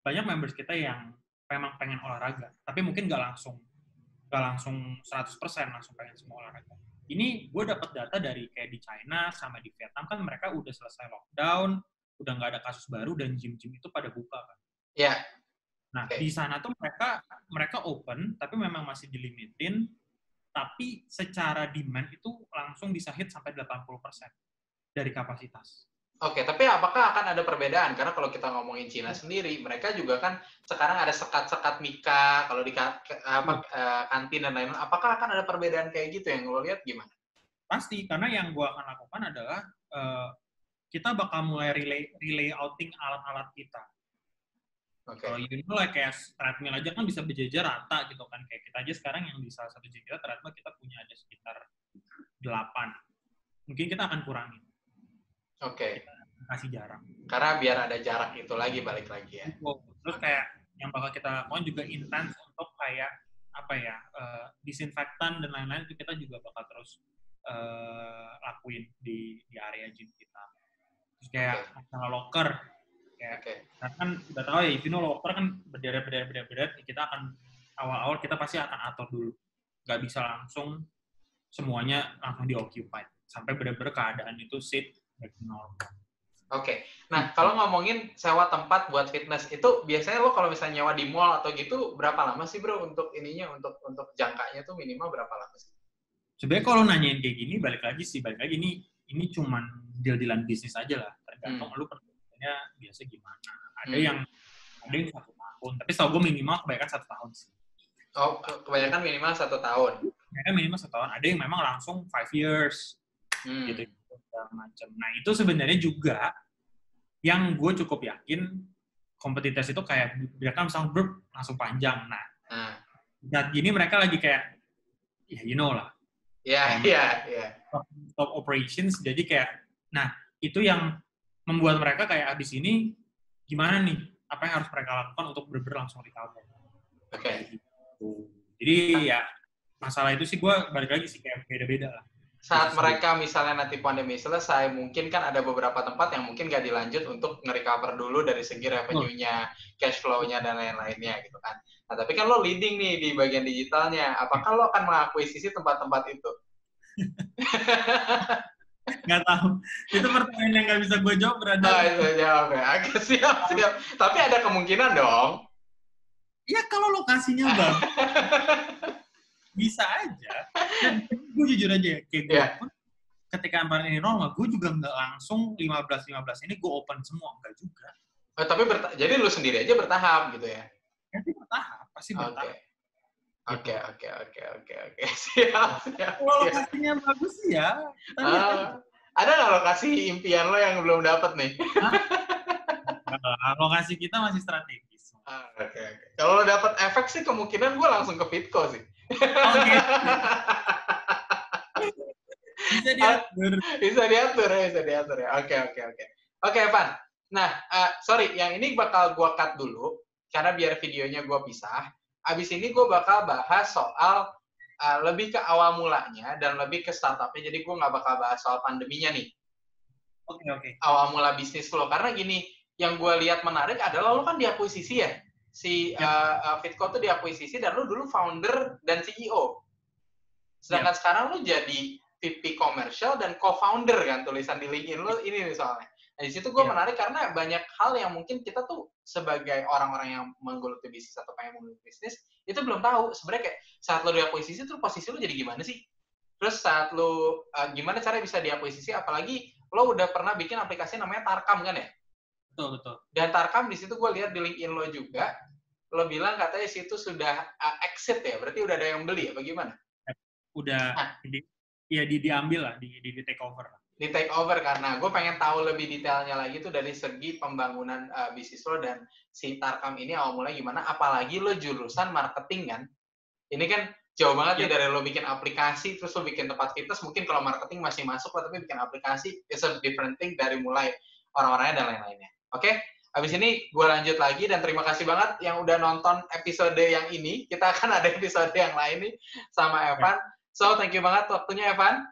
banyak members kita yang memang pengen olahraga tapi mungkin nggak langsung nggak langsung 100% langsung pengen semua olahraga ini gue dapat data dari kayak di China sama di Vietnam kan mereka udah selesai lockdown udah nggak ada kasus baru dan gym-gym itu pada buka kan Ya, Nah, Oke. di sana tuh mereka mereka open tapi memang masih dilimitin tapi secara demand itu langsung bisa hit sampai 80% dari kapasitas. Oke, tapi apakah akan ada perbedaan? Karena kalau kita ngomongin Cina sendiri, mereka juga kan sekarang ada sekat-sekat mika, kalau di ka- apa, eh, kantin dan lain-lain. Apakah akan ada perbedaan kayak gitu yang lo lihat gimana? Pasti karena yang gua akan lakukan adalah eh, kita bakal mulai relay relay outing alat-alat kita. Oke, Kalau you know like kayak treadmill aja kan bisa berjejer rata gitu kan. Kayak kita aja sekarang yang di salah satu gym kita treadmill kita punya ada sekitar 8. Mungkin kita akan kurangin. oke, kasih jarak. Karena biar ada jarak itu lagi balik lagi ya. Terus kayak yang bakal kita lakukan juga intens untuk kayak apa ya uh, disinfektan dan lain-lain itu kita juga bakal terus uh, lakuin di di area gym kita. Terus kayak okay. masalah locker kayak okay. kan udah tahu ya know locker kan berderet berderet berderet berderet kita akan awal-awal kita pasti akan atur dulu nggak bisa langsung semuanya langsung di occupy sampai benar-benar keadaan itu sit back normal. Oke, okay. nah kalau ngomongin sewa tempat buat fitness itu biasanya lo kalau misalnya nyewa di mall atau gitu berapa lama sih bro untuk ininya untuk untuk jangkanya tuh minimal berapa lama sih? Sebenarnya kalau nanyain kayak gini balik lagi sih balik lagi ini ini cuman deal-dealan bisnis aja lah tergantung hmm. lu perbedaannya biasa gimana. Ada hmm. yang ada yang satu tahun, tapi setahu gue minimal kebanyakan satu tahun sih. Oh, kebanyakan minimal satu tahun. Kebanyakan minimal satu tahun. Ada yang memang langsung five years, hmm. gitu macam. Nah itu sebenarnya juga yang gue cukup yakin kompetitor itu kayak mereka misalnya grup langsung panjang. Nah, hmm. saat gini mereka lagi kayak ya you know lah. Ya, ya, ya. Top operations. Jadi kayak, nah itu yang membuat mereka kayak abis ini gimana nih? Apa yang harus mereka lakukan untuk benar langsung recover? Oke. Okay. Gitu. Jadi ya masalah itu sih gue balik lagi sih kayak beda-beda lah saat mereka misalnya nanti pandemi selesai, mungkin kan ada beberapa tempat yang mungkin gak dilanjut untuk nge-recover dulu dari segi revenue-nya, cash flow-nya, dan lain-lainnya gitu kan. Nah, tapi kan lo leading nih di bagian digitalnya. Apakah lo akan mengakuisisi tempat-tempat itu? Gak tahu. Itu pertanyaan yang gak bisa gue jawab berada. Oh, itu jawab ya. Oke, siap, siap. Tapi ada kemungkinan dong. Iya, kalau lokasinya bang. bisa aja. Dan gue jujur aja ya, kayak gue yeah. pun ketika environment ini normal, gue juga nggak langsung 15-15 ini gue open semua, enggak juga. Oh, tapi jadi lu sendiri aja bertahap gitu ya? Nanti bertahap, pasti bertahap. Gitu. Oke, oke, oke, oke, oke, siap, siap. Kalau lokasinya bagus ya. Uh, ada nggak lokasi impian lo yang belum dapet nih? Nah, lokasi kita masih strategis. Ah, oke, okay, oke. Okay. Kalau lo dapet efek sih kemungkinan gue langsung ke Fitco sih. Okay. bisa diatur. Bisa diatur ya, bisa diatur ya. Oke, oke, oke. Oke, Evan. Nah, uh, sorry, yang ini bakal gue cut dulu, karena biar videonya gue pisah. Abis ini gue bakal bahas soal uh, lebih ke awal mulanya dan lebih ke startupnya. Jadi gue nggak bakal bahas soal pandeminya nih. Oke, okay, oke. Okay. Awal mula bisnis lo. Karena gini, yang gue lihat menarik adalah lo kan diakuisisi ya si uh, uh, Fitco tuh diakuisisi dan lu dulu founder dan CEO. Sedangkan yeah. sekarang lu jadi VP komersial dan co-founder kan tulisan di LinkedIn lu ini nih soalnya. Nah, di situ gue yeah. menarik karena banyak hal yang mungkin kita tuh sebagai orang-orang yang menggeluti bisnis atau pengen menggeluti bisnis itu belum tahu sebenarnya kayak saat lo diakuisisi tuh posisi lo jadi gimana sih? Terus saat lo uh, gimana cara bisa diakuisisi apalagi lo udah pernah bikin aplikasi namanya Tarkam kan ya? Betul, betul. Dan Tarkam di situ gue lihat di LinkedIn lo juga, lo bilang katanya situ sudah uh, exit ya, berarti udah ada yang beli ya, bagaimana? Udah, nah. di, ya di, diambil lah, di, di, di take over. Di take over karena gue pengen tahu lebih detailnya lagi tuh dari segi pembangunan uh, bisnis lo dan si Tarkam ini awal mulai gimana, apalagi lo jurusan marketing kan? Ini kan jauh banget ya. ya dari lo bikin aplikasi terus lo bikin tempat fitness mungkin kalau marketing masih masuk lah tapi bikin aplikasi it's a different thing dari mulai orang-orangnya dan lain-lainnya. Oke, okay? habis ini gue lanjut lagi dan terima kasih banget yang udah nonton episode yang ini. Kita akan ada episode yang lain nih sama Evan. So, thank you banget waktunya Evan.